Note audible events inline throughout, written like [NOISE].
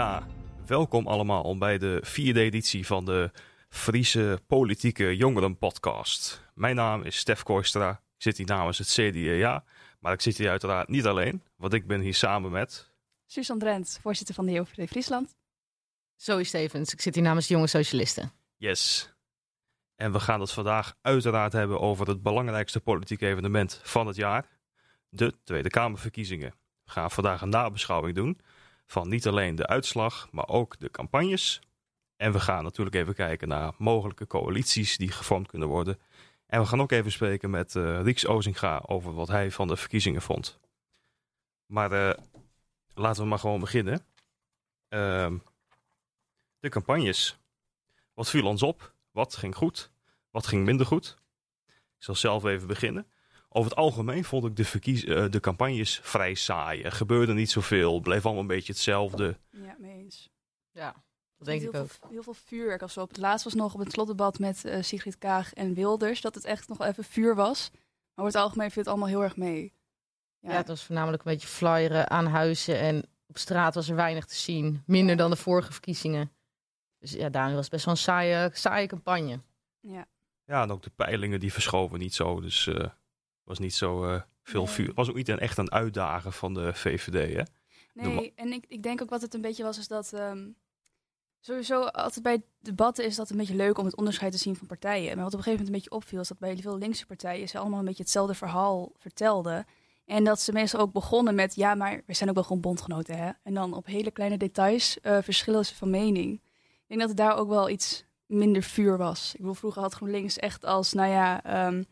Ja, welkom allemaal bij de vierde editie van de Friese Politieke Jongeren Podcast. Mijn naam is Stef Kooistra. Ik zit hier namens het CDA, maar ik zit hier uiteraard niet alleen, want ik ben hier samen met... Susan Drent, voorzitter van de JOVD Friesland. Zoe Stevens, ik zit hier namens de Jonge Socialisten. Yes. En we gaan het vandaag uiteraard hebben over het belangrijkste politieke evenement van het jaar. De Tweede Kamerverkiezingen. We gaan vandaag een nabeschouwing doen van niet alleen de uitslag, maar ook de campagnes. En we gaan natuurlijk even kijken naar mogelijke coalities die gevormd kunnen worden. En we gaan ook even spreken met uh, Rieks Ozinga over wat hij van de verkiezingen vond. Maar uh, laten we maar gewoon beginnen. Uh, de campagnes. Wat viel ons op? Wat ging goed? Wat ging minder goed? Ik zal zelf even beginnen. Over het algemeen vond ik de, verkies uh, de campagnes vrij saai. Er gebeurde niet zoveel. Bleef allemaal een beetje hetzelfde. Ja, mee eens. Ja, dat denk heel ik ook. Veel, heel veel vuurwerk zo. Op het laatst was nog op het slotdebat met uh, Sigrid Kaag en Wilders. Dat het echt nog wel even vuur was. Maar over het algemeen viel het allemaal heel erg mee. Ja. ja, het was voornamelijk een beetje flyeren aan huizen. En op straat was er weinig te zien. Minder dan de vorige verkiezingen. Dus ja, daarom was het best wel een saaie, saaie campagne. Ja. ja, en ook de peilingen die verschoven niet zo. Dus uh, was niet zo uh, veel Nee. vuur. Was ook niet een, echt een uitdagen van de VVD, hè? Nee, en ik, ik denk ook wat het een beetje was, is dat ehm, sowieso altijd bij debatten is dat een beetje leuk om het onderscheid te zien van partijen. Maar wat op een gegeven moment een beetje opviel, is dat bij veel linkse partijen ze allemaal een beetje hetzelfde verhaal vertelden. En dat ze meestal ook begonnen met, ja, maar we zijn ook wel gewoon bondgenoten, hè. En dan op hele kleine details eh, verschillen ze van mening. Ik denk dat het daar ook wel iets minder vuur was. Ik bedoel, vroeger had GroenLinks echt als, nou ja, ehm,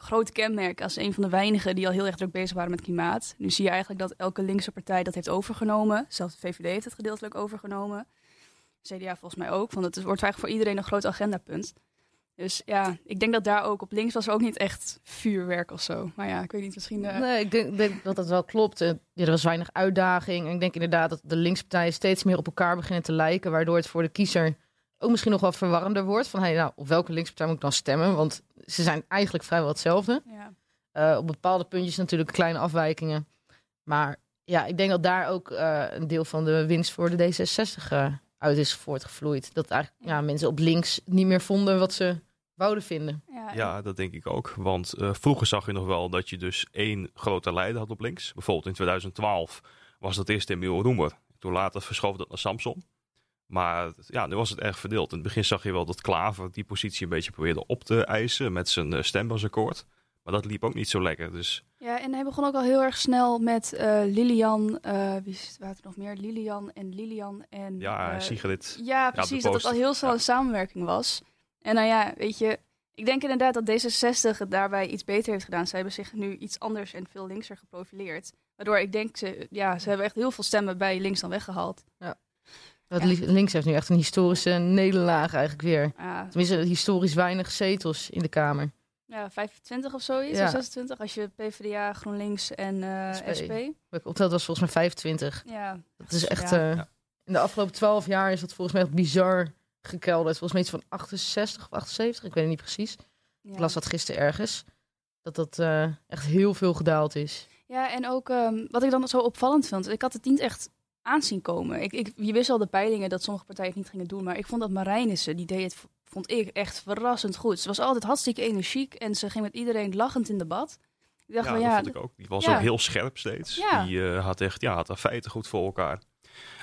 groot kenmerk als een van de weinigen die al heel erg druk bezig waren met klimaat. Nu zie je eigenlijk dat elke linkse partij dat heeft overgenomen. Zelfs de VVD heeft het gedeeltelijk overgenomen. CDA volgens mij ook, want het wordt eigenlijk voor iedereen een groot agendapunt. Dus ja, ik denk dat daar ook op links was er ook niet echt vuurwerk of zo. Maar ja, ik weet niet, misschien... eh, Nee, ik denk, denk dat dat wel klopt. Eh, Ja, er was weinig uitdaging. En ik denk inderdaad dat de linkspartijen steeds meer op elkaar beginnen te lijken. Waardoor het voor de kiezer ook misschien nog wel verwarrender wordt. Van hey, nou, op welke linkspartij moet ik dan stemmen? Want ze zijn eigenlijk vrijwel hetzelfde. ja. Eh, op bepaalde puntjes natuurlijk kleine afwijkingen. Maar ja, ik denk dat daar ook eh, een deel van de winst voor de D66 eh, uit is voortgevloeid. Dat eigenlijk ja, mensen op links niet meer vonden wat ze wouden vinden. Ja, Ja, dat denk ik ook. Want eh, vroeger zag je nog wel dat je dus één grote leider had op links. Bijvoorbeeld in 2012 was dat eerst Emiel Roemer. Toen later verschoof dat naar Samson. Maar ja, nu was het erg verdeeld. In het begin zag je wel dat Klaver die positie een beetje probeerde op te eisen met zijn uh, stembasakkoord. Maar dat liep ook niet zo lekker. Dus Ja, en hij begon ook al heel erg snel met eh, Lilian. eh wie is het, waren er nog meer? Lilian en Lilian en... ja, eh, Sigrid. Ja, precies. dat het al heel snel Ja. een samenwerking was. En nou ja, weet je, ik denk inderdaad dat D66 het daarbij iets beter heeft gedaan. Ze hebben zich nu iets anders en veel linkser geprofileerd. Waardoor ik denk, ze, ja, ze hebben echt heel veel stemmen bij links dan weggehaald. Dat Ja. links heeft nu echt een historische nederlaag eigenlijk weer. Ja, Tenminste, historisch weinig zetels in de Kamer. ja 25 of zoiets, Ja. of 26 als je PvdA, GroenLinks en SP. SP. Optelde was volgens mij 25. Ja, Dat is echt... Eh, in de afgelopen 12 jaar is dat volgens mij echt bizar gekelderd. Volgens mij iets van 68 of 78, ik weet het niet precies. Ik las dat gisteren ergens. Dat dat eh, echt heel veel gedaald is. Ja, en ook ehm, wat ik dan zo opvallend vond, ik had het niet echt aanzien komen. Ik, ik, je wist al de peilingen dat sommige partijen het niet gingen doen, maar ik vond dat Marijnissen, die deed het, vond ik, echt verrassend goed. Ze was altijd hartstikke energiek en ze ging met iedereen lachend in debat. Ik dacht Ja, van dat ja, vond ik ook. Die was ja. ook heel scherp steeds. Ja. Die eh, had echt, ja, had haar feiten goed voor elkaar.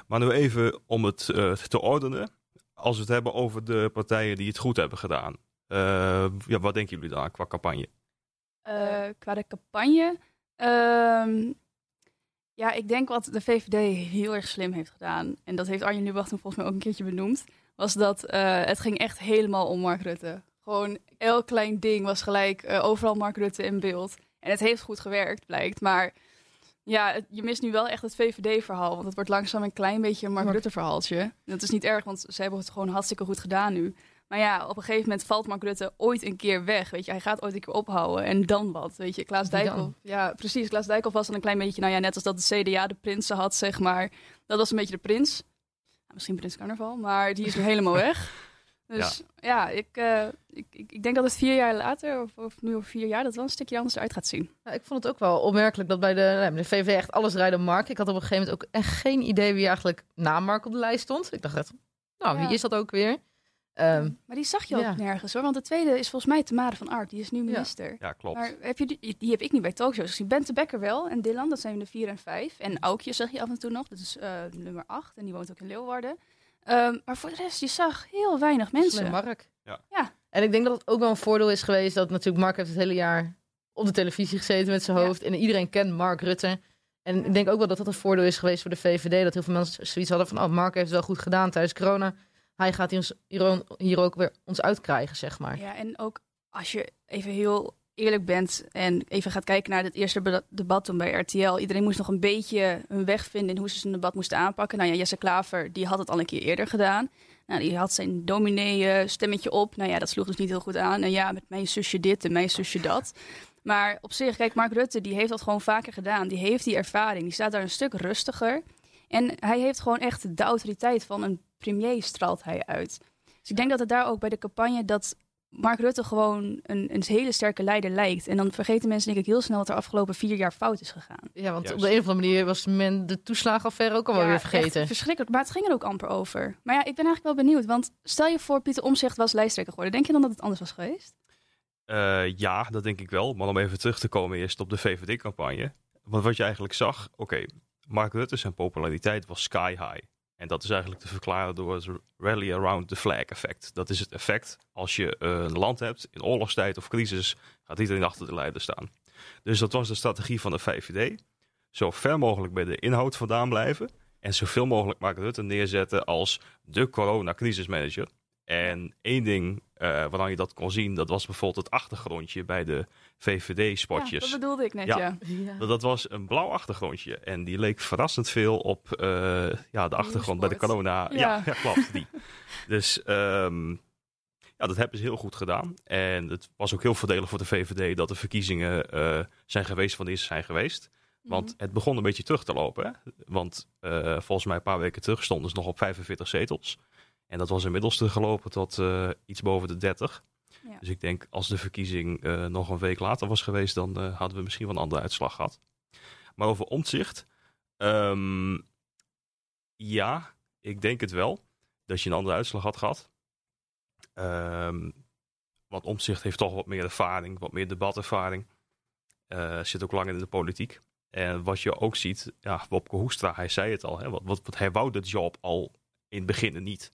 Maar nu even om het eh, te ordenen. Als we het hebben over de partijen die het goed hebben gedaan. Eh, ja, wat denken jullie daar qua campagne? qua de campagne. Ja, ik denk wat de VVD heel erg slim heeft gedaan. En dat heeft Arjen Lubach toen volgens mij ook een keertje benoemd. Was dat eh, het ging echt helemaal om Mark Rutte. Gewoon elk klein ding was gelijk eh, overal Mark Rutte in beeld. En het heeft goed gewerkt, blijkt. Maar ja, het- je mist nu wel echt het VVD-verhaal. Want het wordt langzaam een klein beetje een Mark Rutte-verhaaltje. Dat is niet erg, want ze hebben het gewoon hartstikke goed gedaan nu. Maar ja, op een gegeven moment valt Mark Rutte ooit een keer weg. Weet je, hij gaat ooit een keer ophouden. En dan wat? Weet je, Klaas? Dijkhoff. Ja, precies. Klaas Dijkhoff was dan een klein beetje, nou ja, net als dat de CDA de prinsen had, zeg maar. Dat was een beetje de prins. Nou, misschien Prins Carnaval, maar die is nu helemaal [LAUGHS] weg. Dus ja, ik, eh, ik, ik, ik denk dat het vier jaar later, of, of nu of vier jaar, dat wel een stukje anders eruit gaat zien. Ja, ik vond het ook wel opmerkelijk dat bij de, nou, de VVD echt alles rijdt om Mark. Ik had op een gegeven moment ook echt geen idee wie eigenlijk na Mark op de lijst stond. Ik dacht echt, nou, Ja. wie is dat ook weer? Ehm, Maar die zag je ook ja. nergens hoor. Want de tweede is volgens mij Tamara van Ark. Die is nu minister. Ja, klopt. Maar heb je die, die heb ik niet bij talkshows gezien. Bente Becker wel en Dylan, dat zijn de vier en vijf. En Aukje zag je af en toe nog, dat is eh, nummer acht. En die woont ook in Leeuwarden. Ehm, maar voor de rest, je zag heel weinig mensen. Alleen Mark. Ja. Ja. En ik denk dat het ook wel een voordeel is geweest dat natuurlijk Mark heeft het hele jaar op de televisie gezeten met zijn Ja. hoofd. En iedereen kent Mark Rutte. En ik denk ook wel dat dat een voordeel is geweest voor de VVD. Dat heel veel mensen zoiets hadden van, oh, Mark heeft het wel goed gedaan tijdens corona. Hij gaat hier, hier, ook weer ons uitkrijgen, zeg maar. Ja, en ook als je even heel eerlijk bent en even gaat kijken naar het eerste debat toen bij RTL. Iedereen moest nog een beetje hun weg vinden in hoe ze zijn debat moesten aanpakken. Nou ja, Jesse Klaver, die had het al een keer eerder gedaan. Nou, die had zijn dominee eh, stemmetje op. Nou ja, dat sloeg dus niet heel goed aan. En ja, met mijn zusje dit en mijn zusje dat. Maar op zich, kijk, Mark Rutte, die heeft dat gewoon vaker gedaan. Die heeft die ervaring. Die staat daar een stuk rustiger. En hij heeft gewoon echt de autoriteit van een premier straalt hij uit. Dus ik denk dat het daar ook bij de campagne dat Mark Rutte gewoon een, een hele sterke leider lijkt. En dan vergeten mensen denk ik heel snel wat er afgelopen vier jaar fout is gegaan. Ja, want Juist. op de een of andere manier was men de toeslagenaffaire ook al wel Ja, weer vergeten. echt verschrikkelijk, maar het ging er ook amper over. Maar ja, ik ben eigenlijk wel benieuwd, want stel je voor Pieter Omzicht was lijsttrekker geworden. Denk je dan dat het anders was geweest? Eh, ja, dat denk ik wel. Maar om even terug te komen eerst op de VVD-campagne. Want wat je eigenlijk zag, oké, Mark Rutte zijn populariteit was sky high. En dat is eigenlijk te verklaren door het rally around the flag effect. Dat is het effect als je een land hebt in oorlogstijd of crisis, gaat iedereen achter de leider staan. Dus dat was de strategie van de VVD. Zo ver mogelijk bij de inhoud vandaan blijven. En zoveel mogelijk Mark Rutte neerzetten als de corona-crisismanager. En één ding eh waaraan je dat kon zien, dat was bijvoorbeeld het achtergrondje bij de Ja, VVD-spotjes. dat bedoelde ik net, Ja. ja. Ja. dat, dat was een blauw achtergrondje. En die leek verrassend veel op eh, ja, de achtergrond bij de corona. Ja, Ja. ja, klopt. Die. [LAUGHS] Dus ehm, ja, dat hebben ze heel goed gedaan. En het was ook heel voordelig voor de VVD dat de verkiezingen eh, zijn geweest wanneer ze zijn geweest. Want het begon een beetje terug te lopen. Hè? Want eh, volgens mij een paar weken terug stonden ze nog op 45 zetels. En dat was inmiddels teruggelopen tot eh, iets boven de 30. Ja. Dus ik denk als de verkiezing eh, nog een week later was geweest, dan eh, hadden we misschien wel een andere uitslag gehad. Maar over omzicht. ehm, ja, ik denk het wel. Dat je een andere uitslag had gehad. Ehm, want omzicht heeft toch wat meer ervaring, wat meer debatervaring. Zit ook langer in de politiek. En wat je ook ziet, ja, Wopke Hoekstra, hij zei het al. Hè, wat, wat, wat, hij wou de job al in het begin niet.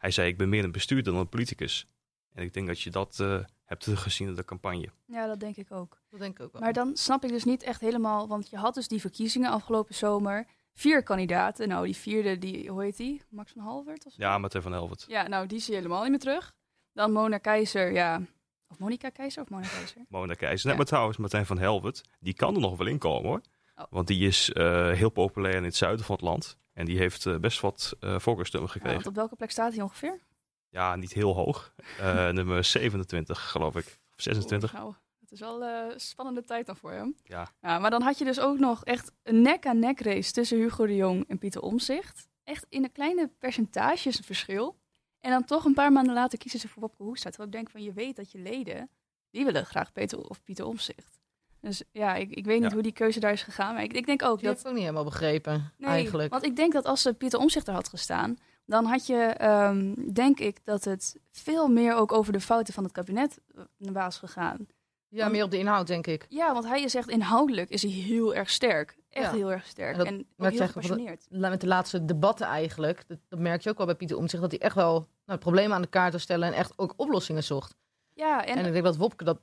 Hij zei, ik ben meer een bestuurder dan een politicus. En ik denk dat je dat eh, hebt teruggezien in de campagne. Ja, dat denk ik ook. Dat denk ik ook wel. Maar dan snap ik dus niet echt helemaal, want je had dus die verkiezingen afgelopen zomer. Vier kandidaten. Nou, die vierde, die, hoe heet die? Max van Halvert? Of zo? Ja, Martijn van Helvert. Ja, nou, die zie je helemaal niet meer terug. Dan Mona Keizer, ja. Of Monica Keizer of Mona Keizer? [LAUGHS] Mona Keizer. Net Ja. maar trouwens, Martijn van Helvert, die kan er nog wel in komen hoor. Oh. Want die is eh, heel populair in het zuiden van het land. En die heeft eh, best wat voorkeurstemmen Ja, gekregen. op welke plek staat hij ongeveer? Ja, niet heel hoog. Eh, [LAUGHS] nummer 27 geloof ik. Of 26. Nou, het is wel een spannende tijd dan voor hem. Ja. ja. Maar dan had je dus ook nog echt een nek-aan-nek race tussen Hugo de Jong en Pieter Omzicht. Echt in een kleine percentages een verschil. En dan toch een paar maanden later kiezen ze voor Wopke Hoekstra. Terwijl ik denk van, je weet dat je leden, die willen graag Peter of Pieter Omzicht. Dus ja, ik, ik weet niet Ja. hoe die keuze daar is gegaan. Maar ik, ik denk ook Die dat... heb ik ook niet helemaal begrepen, Nee, eigenlijk. want ik denk dat als ze Pieter Omzicht er had gestaan, dan had je, ehm, denk ik, dat het veel meer ook over de fouten van het kabinet eh, was gegaan. Ja, meer op de inhoud, denk ik. Ja, want hij is echt inhoudelijk is hij heel erg sterk. Echt Ja. heel erg sterk. En dat En, ook je heel gepassioneerd. Met de laatste debatten eigenlijk, dat, dat merk je ook wel bij Pieter Omtzigt, dat hij echt wel nou, problemen aan de kaart wil stellen en echt ook oplossingen zocht. Ja, En, en, ik denk dat Wopke dat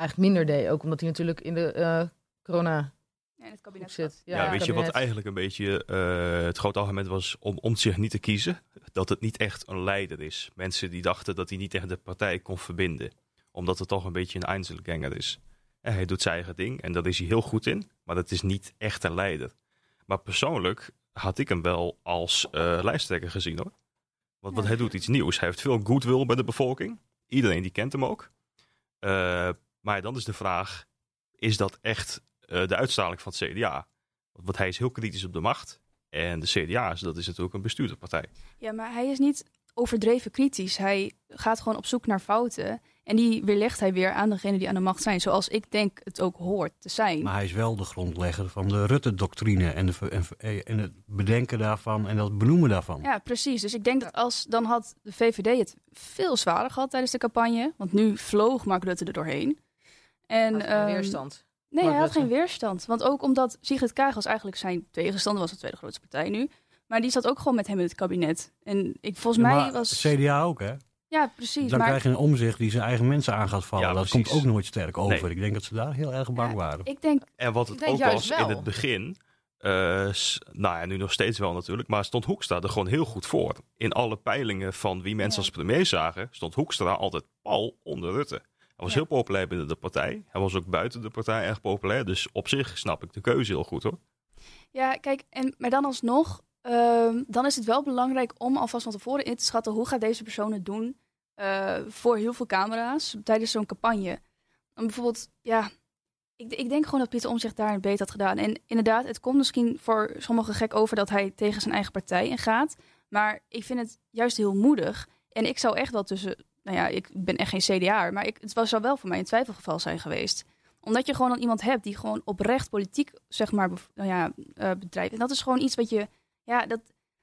eigenlijk minder deed, ook omdat hij natuurlijk in de eh, corona ja, in het kabinet zit. zat. Ja, weet je wat eigenlijk een beetje eh, het grote argument was om, om zich niet te kiezen? Dat het niet echt een leider is. Mensen die dachten dat hij niet tegen de partij kon verbinden. Omdat het toch een beetje een Einzelganger is. En hij doet zijn eigen ding en daar is hij heel goed in. Maar dat is niet echt een leider. Maar persoonlijk had ik hem wel als eh, lijsttrekker gezien hoor. Want, want Ja. hij doet iets nieuws. Hij heeft veel goodwill bij de bevolking. Iedereen die kent hem ook. Eh, maar dan is de vraag, is dat echt eh, de uitstraling van het CDA? Want, hij is heel kritisch op de macht. En de CDA, is- dat is natuurlijk een bestuurderpartij. Ja, maar hij is niet. overdreven kritisch. Hij gaat gewoon op zoek naar fouten. En die weerlegt hij weer aan degene die aan de macht zijn. Zoals ik denk het ook hoort te zijn. Maar hij is wel de grondlegger van de Rutte-doctrine en, en, en het bedenken daarvan en het benoemen daarvan. Ja, precies. Dus ik denk dat als dan had de VVD het veel zwaarder gehad tijdens de campagne. Want nu vloog Mark Rutte er doorheen. En, Had geen ehm, weerstand. Nee, Mark hij had Rutte. geen weerstand. Want ook omdat Sigrid Kaag was eigenlijk zijn tegenstander, was de tweede grootste partij nu. Maar die zat ook gewoon met hem in het kabinet. En ik, volgens mij was... CDA ook, hè? Ja, precies. Dan maar krijg je een omzicht die zijn eigen mensen aan gaat vallen. Ja, dat komt ook nooit sterk over. Nee. Ik denk dat ze daar heel erg bang Ja, waren. ik denk... En wat Ik het denk ook was in het begin, eh, nou ja, nu nog steeds wel natuurlijk, maar stond Hoekstra er gewoon heel goed voor. In alle peilingen van wie mensen Ja. als premier zagen, stond Hoekstra altijd pal onder Rutte. Hij was Ja. heel populair binnen de partij. Hij was ook buiten de partij erg populair. Dus op zich snap ik de keuze heel goed hoor. Ja, kijk, en, maar dan alsnog, ehm, dan is het wel belangrijk om alvast van tevoren in te schatten hoe gaat deze persoon het doen eh, voor heel veel camera's tijdens zo'n campagne. En bijvoorbeeld, ja, ik, ik denk gewoon dat Pieter Omtzigt daar een beter had gedaan. En inderdaad, het komt misschien voor sommigen gek over dat hij tegen zijn eigen partij ingaat. Maar ik vind het juist heel moedig. En ik zou echt wel tussen, nou ja, ik ben echt geen CDA, maar ik, het was, zou wel voor mij een twijfelgeval zijn geweest omdat je gewoon dan iemand hebt die gewoon oprecht politiek, zeg maar, nou ja, eh, bedrijft. En dat is gewoon iets wat je, ja, dat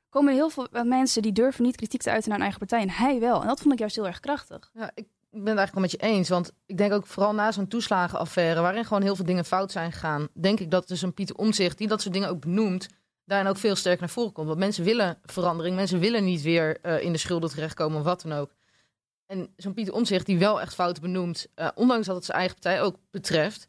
komen heel veel mensen die durven niet kritiek te uiten naar hun eigen partij. En hij wel. En dat vond ik juist heel erg krachtig. Ja, ik ben het eigenlijk wel met je eens. Want ik denk ook vooral na zo'n toeslagenaffaire, waarin gewoon heel veel dingen fout zijn gegaan, denk ik dat dus een Pieter Omtzigt, die dat soort dingen ook benoemt, daarin ook veel sterker naar voren komt. Want mensen willen verandering, mensen willen niet weer eh, in de schulden terechtkomen of wat dan ook. En zo'n Pieter Omtzigt, die wel echt fouten benoemt, eh, ondanks dat het zijn eigen partij ook betreft,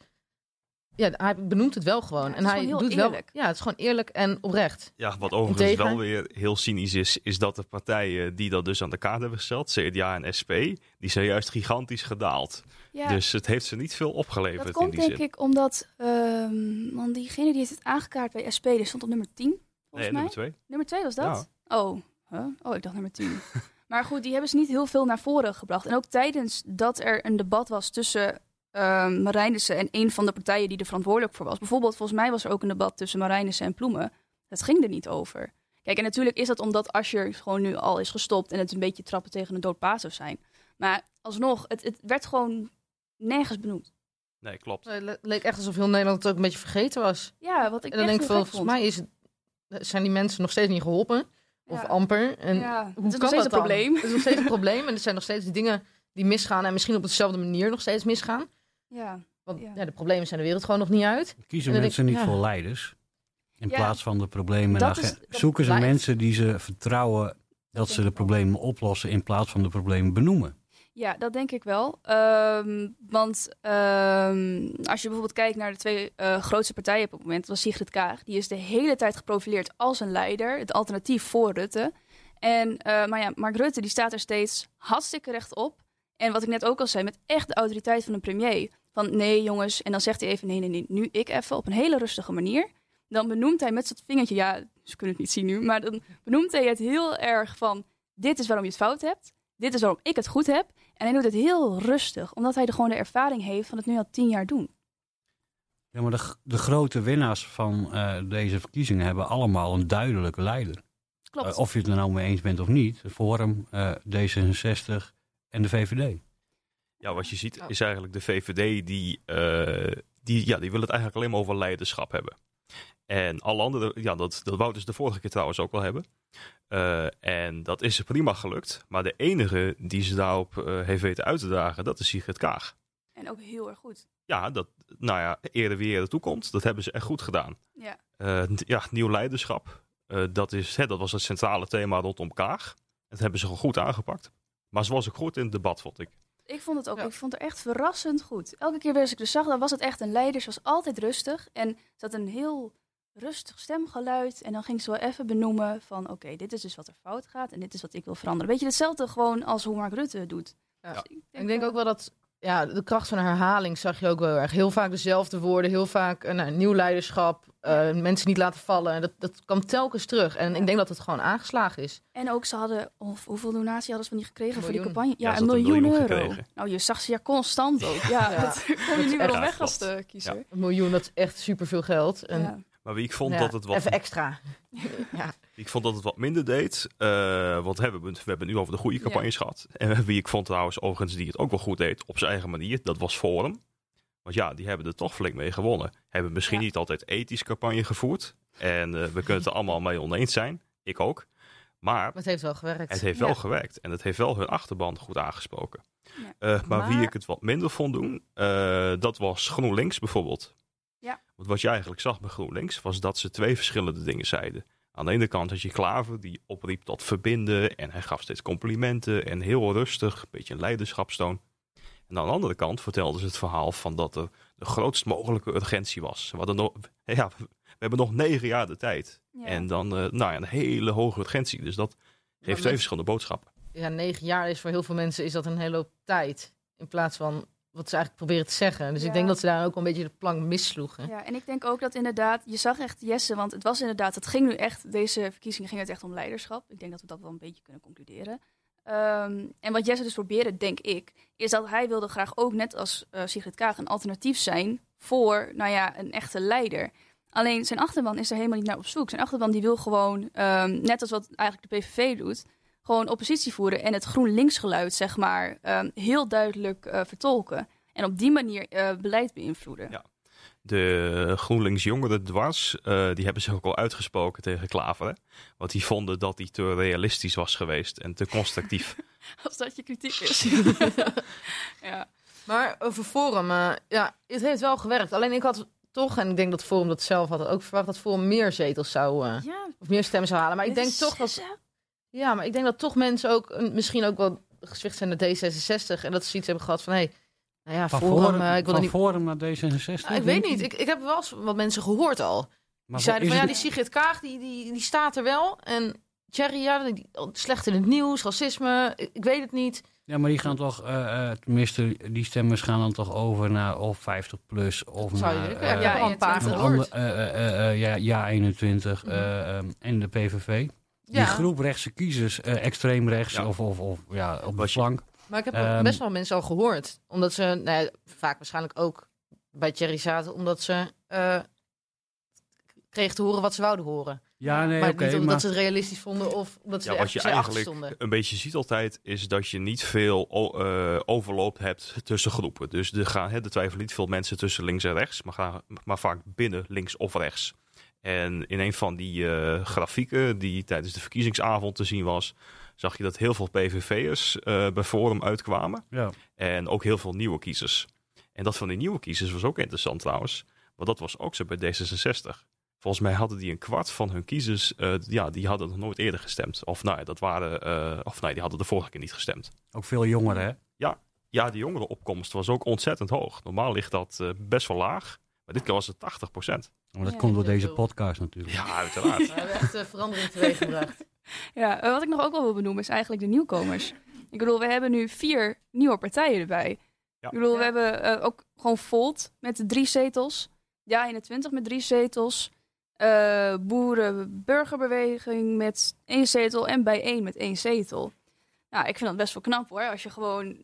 ja, hij benoemt het wel gewoon. Ja, het en hij doet wel, eerlijk. ja, het is gewoon eerlijk en oprecht. Ja, wat overigens wel weer heel cynisch is, is dat de partijen die dat dus aan de kaart hebben gesteld, CDA en SP, die zijn juist gigantisch gedaald. Ja, Dus het heeft ze niet veel opgeleverd dat in komt die denk zin. ik omdat, ehm, want diegene die heeft het aangekaart bij SP, die stond op nummer 10, volgens Nee, mij. nummer twee. Nummer 2 was dat? Oh, huh? oh, ik dacht nummer 10. [LAUGHS] maar goed, die hebben ze niet heel veel naar voren gebracht. En ook tijdens dat er een debat was tussen ehm Marijnissen en een van de partijen die er verantwoordelijk voor was. Bijvoorbeeld, volgens mij was er ook een debat tussen Marijnissen en Ploemen. Dat ging er niet over. Kijk, en natuurlijk is dat omdat Asscher gewoon nu al is gestopt en het een beetje trappen tegen een dood paas zou zijn. Maar alsnog, het, het werd gewoon nergens benoemd. Nee, klopt. Het le- leek echt alsof heel Nederland het ook een beetje vergeten was. Ja, wat ik en dan echt denk ik, volgens mij is het, zijn die mensen nog steeds niet geholpen. Of Ja. amper. En ja, hoe het is kan nog steeds dat een dan? probleem. Het is nog steeds een [LAUGHS] probleem. En er zijn nog steeds dingen die misgaan. En misschien op dezelfde manier nog steeds misgaan. Ja. Want Ja. ja. de problemen zijn de wereld gewoon nog niet uit. Kiezen mensen denk niet voor leiders? In Ja. plaats van de problemen. Dat naar is- ge- dat zoeken ze blijft. mensen die ze vertrouwen dat ze de problemen oplossen in plaats van de problemen benoemen. Ja, dat denk ik wel. Ehm, want ehm, als je bijvoorbeeld kijkt naar de twee eh, grootste partijen op het moment, dat was Sigrid Kaag. Die is de hele tijd geprofileerd als een leider, het alternatief voor Rutte. En, eh, maar ja, Mark Rutte die staat er steeds hartstikke rechtop. En wat ik net ook al zei, met echt de autoriteit van een premier. Van nee jongens, en dan zegt hij even nee, nee, nee, nu ik even op een hele rustige manier. Dan benoemt hij met zijn vingertje, ja, ze kunnen het niet zien nu, maar dan benoemt hij het heel erg van dit is waarom je het fout hebt. Dit is waarom ik het goed heb. En hij doet het heel rustig, omdat hij er gewoon de ervaring heeft van het nu al tien jaar doen. Ja, maar de, de grote winnaars van eh, deze verkiezingen hebben allemaal een duidelijke leider. Klopt. Eh, of je het er nou mee eens bent of niet. Forum, eh, D66 en de VVD. Ja, wat je ziet is eigenlijk de VVD die, eh, die, ja, die wil het eigenlijk alleen maar over leiderschap hebben. En alle anderen, ja, dat, dat wou dus de vorige keer trouwens ook wel hebben. Eh, en dat is prima gelukt. Maar de enige die ze daarop eh, heeft weten uit te dagen, dat is Sigrid Kaag. En ook heel erg goed. Ja, dat, nou ja, eerder wie eerder toekomt, dat hebben ze echt goed gedaan. Ja. Eh, ja, nieuw leiderschap. Eh, dat, is, hè, dat was het centrale thema rondom Kaag. Dat hebben ze gewoon goed aangepakt. Maar ze was ook goed in het debat, vond ik. Ik vond het ook. Ja. Ik vond het echt verrassend goed. Elke keer weer als ik dus zag, dan was het echt een leider. Ze was altijd rustig. En ze had een heel rustig stemgeluid. En dan ging ze wel even benoemen van... oké, dit is dus wat er fout gaat en dit is wat ik wil veranderen. Weet je, hetzelfde gewoon als hoe Mark Rutte het doet. Ja. Dus Ik denk ook wel dat ja, de kracht van herhaling zag je ook wel heel erg. Heel vaak dezelfde woorden, heel vaak nou, nieuw leiderschap, eh, mensen niet laten vallen. Dat, dat kwam telkens terug. En ik denk dat het gewoon aangeslagen is. En ook, ze hadden, of hoeveel donatie hadden ze van die gekregen voor die campagne? Ja, een miljoen, euro. gekregen. Nou, je zag ze ja constant ook. Ja, Ja. [LAUGHS] dat kom je niet meer echt op weg als de kiezer. Een miljoen, dat is echt superveel geld. En Ja. Maar wie ik vond Ja, dat het wat Even extra. [LAUGHS] ja. Ik vond dat het wat minder deed. eh, want we hebben, we hebben het nu over de goede campagnes gehad. En [LAUGHS] wie ik vond trouwens overigens die het ook wel goed deed op zijn eigen manier. Dat was Forum. Want ja, die hebben er toch flink mee gewonnen. Hebben misschien Ja. niet altijd ethisch campagne gevoerd. En eh, we kunnen het er [LAUGHS] allemaal mee oneens zijn. Ik ook. Maar Maar het heeft wel gewerkt. het heeft Ja. wel gewerkt. En het heeft wel hun achterban goed aangesproken. Ja. Eh, maar, wie Maar- ik het wat minder vond doen, eh, dat was GroenLinks bijvoorbeeld. Want wat je eigenlijk zag bij GroenLinks, was dat ze twee verschillende dingen zeiden. Aan de ene kant had je Klaver, die opriep tot verbinden. En hij gaf steeds complimenten en heel rustig, een beetje een leiderschapstoon. En aan de andere kant vertelden ze het verhaal van dat er de grootst mogelijke urgentie was. We, hadden nog, [LAUGHS] ja, we hebben nog negen jaar de tijd. Ja. En dan eh, nou ja, een hele hoge urgentie. Dus dat geeft twee verschillende boodschappen. ja, negen jaar is voor heel veel mensen is dat een hele hoop tijd. In plaats van wat ze eigenlijk proberen te zeggen. Dus Ja. ik denk dat ze daar ook wel een beetje de plank missloegen. Ja, en ik denk ook dat inderdaad, je zag echt Jesse, want het was inderdaad, het ging nu echt, deze verkiezingen ging het echt om leiderschap. Ik denk dat we dat wel een beetje kunnen concluderen. Ehm, en wat Jesse dus probeerde, denk ik, is dat hij wilde graag ook, net als eh, Sigrid Kaag, een alternatief zijn voor, nou ja, een echte leider. Alleen zijn achterban is er helemaal niet naar op zoek. Zijn achterban die wil gewoon, ehm, net als wat eigenlijk de PVV doet, gewoon oppositie voeren en het GroenLinks geluid, zeg maar, ehm, heel duidelijk eh, vertolken. En op die manier eh, beleid beïnvloeden. Ja. De GroenLinks jongeren dwars, eh, die hebben zich ook al uitgesproken tegen Klaver. Hè? Want die vonden dat hij te realistisch was geweest en te constructief. [LAUGHS] [LAUGHS] Als dat je kritiek is. [LAUGHS] ja. Maar over Forum, ja, het heeft wel gewerkt. Alleen ik had toch, en ik denk dat Forum dat zelf had ook verwacht, dat Forum meer zetels zou, eh, ja, of meer stemmen zou halen. Maar ik denk toch dat, ja, maar ik denk dat toch mensen ook een- misschien ook wel gezwicht zijn naar D66 en dat ze iets hebben gehad van, hé, hey, nou ja, Van Forum, Forum, eh, ik wil van niet. Forum naar D66? Nou, ik weet niet. Ik, ik heb wel eens wat mensen gehoord al. Die zeiden van ja, die Sigrid Kaag, die, die, die staat er wel. En Thierry, ja, die, die- slecht in het nieuws, racisme, ik, ik weet het niet. Ja, maar die gaan toch, eh, eh, tenminste, die stemmers gaan dan toch over naar of 50 plus of Zou je naar... al een paar gehoord. eh, eh, eh, eh, ja, ja 21 Mhm. eh, ehm, en de PVV. Die groep rechtse kiezers, eh, extreem rechts Ja. of, of, of ja, op de flank. maar ik heb Ehm, best wel mensen al gehoord. Omdat ze, nou ja, vaak waarschijnlijk ook bij Thierry zaten, omdat ze eh, kregen te horen wat ze wouden horen. Ja, nee, maar niet omdat maar ze het realistisch vonden of omdat ze Ja, er wat je eigenlijk stonden. een beetje ziet altijd, is dat je niet veel eh, overloop hebt tussen groepen. Dus er, gaan, hè, er twijfelen niet veel mensen tussen links en rechts, maar, gaan, maar vaak binnen links of rechts. En in een van die eh, grafieken die tijdens de verkiezingsavond te zien was, zag je dat heel veel PVV'ers eh bij Forum uitkwamen. Ja. En ook heel veel nieuwe kiezers. En dat van die nieuwe kiezers was ook interessant trouwens. Want dat was ook zo bij D66. Volgens mij hadden die een kwart van hun kiezers, eh, ja, die hadden nog nooit eerder gestemd. Of nou ja, dat waren, of nee, die hadden de vorige keer niet gestemd. Ook veel jongeren, hè? Ja, die jongerenopkomst was ook ontzettend hoog. Normaal ligt dat best wel laag. Maar dit keer was het 80 procent. Maar dat Ja, komt door deze veel. podcast natuurlijk. Ja, [LAUGHS] uiteraard. We hebben echt eh, verandering teweeggebracht. Ja, eh, wat ik nog ook wel wil benoemen is eigenlijk de nieuwkomers. Ik bedoel, we hebben nu vier nieuwe partijen erbij. Ja. Ik bedoel, Ja. we hebben eh, ook gewoon Volt met drie zetels. Ja, 21 met drie zetels. eh Boeren-burgerbeweging met één zetel. En bijeen met één zetel. Nou, ik vind dat best wel knap hoor. Als je gewoon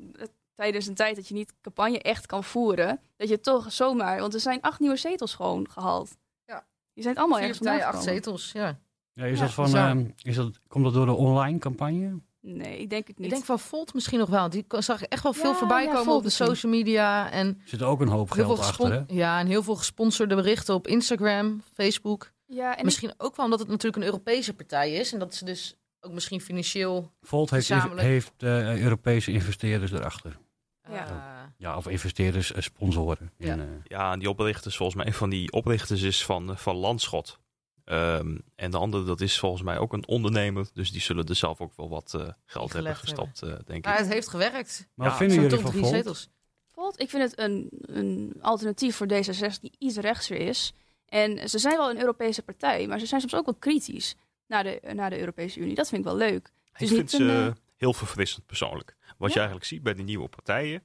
tijdens een tijd dat je niet campagne echt kan voeren. Dat je toch zomaar... Want er zijn acht nieuwe zetels gewoon gehaald. Ja. Die zijn allemaal Vier ergens vandaan acht zetels, ja. Ja, is Ja, dat van, ehm, is dat, komt dat door de online campagne? Nee, ik denk het niet. Ik denk van Volt misschien nog wel. Die zag ik echt wel veel Ja, voorbij komen Volt op de social media. En Er zit ook een hoop geld achter, hè? ja, en heel veel gesponsorde berichten op Instagram, Facebook. Ja, en misschien ook wel omdat het natuurlijk een Europese partij is. En dat ze dus ook misschien financieel... Volt heeft, heeft eh, Europese investeerders erachter. Ja. eh, Ja, of investeerders, eh, sponsoren. Ja. In, eh, Ja, en die oprichters, volgens mij, een van die oprichters is van, van Landschot. Ehm, en de andere, dat is volgens mij ook een ondernemer. Dus die zullen er zelf ook wel wat eh, geld hebben gestopt, eh, denk ik. het heeft gewerkt. maar Ja, vinden jullie van drie Volt? zetels. Volt, ik vind het een, een alternatief voor D66 die iets rechtser is. En ze zijn wel een Europese partij, maar ze zijn soms ook wel kritisch naar de, naar de Europese Unie. Dat vind ik wel leuk. Ik is vind niet ze een, eh, heel verfrissend persoonlijk. Wat je eigenlijk ziet bij die nieuwe partijen,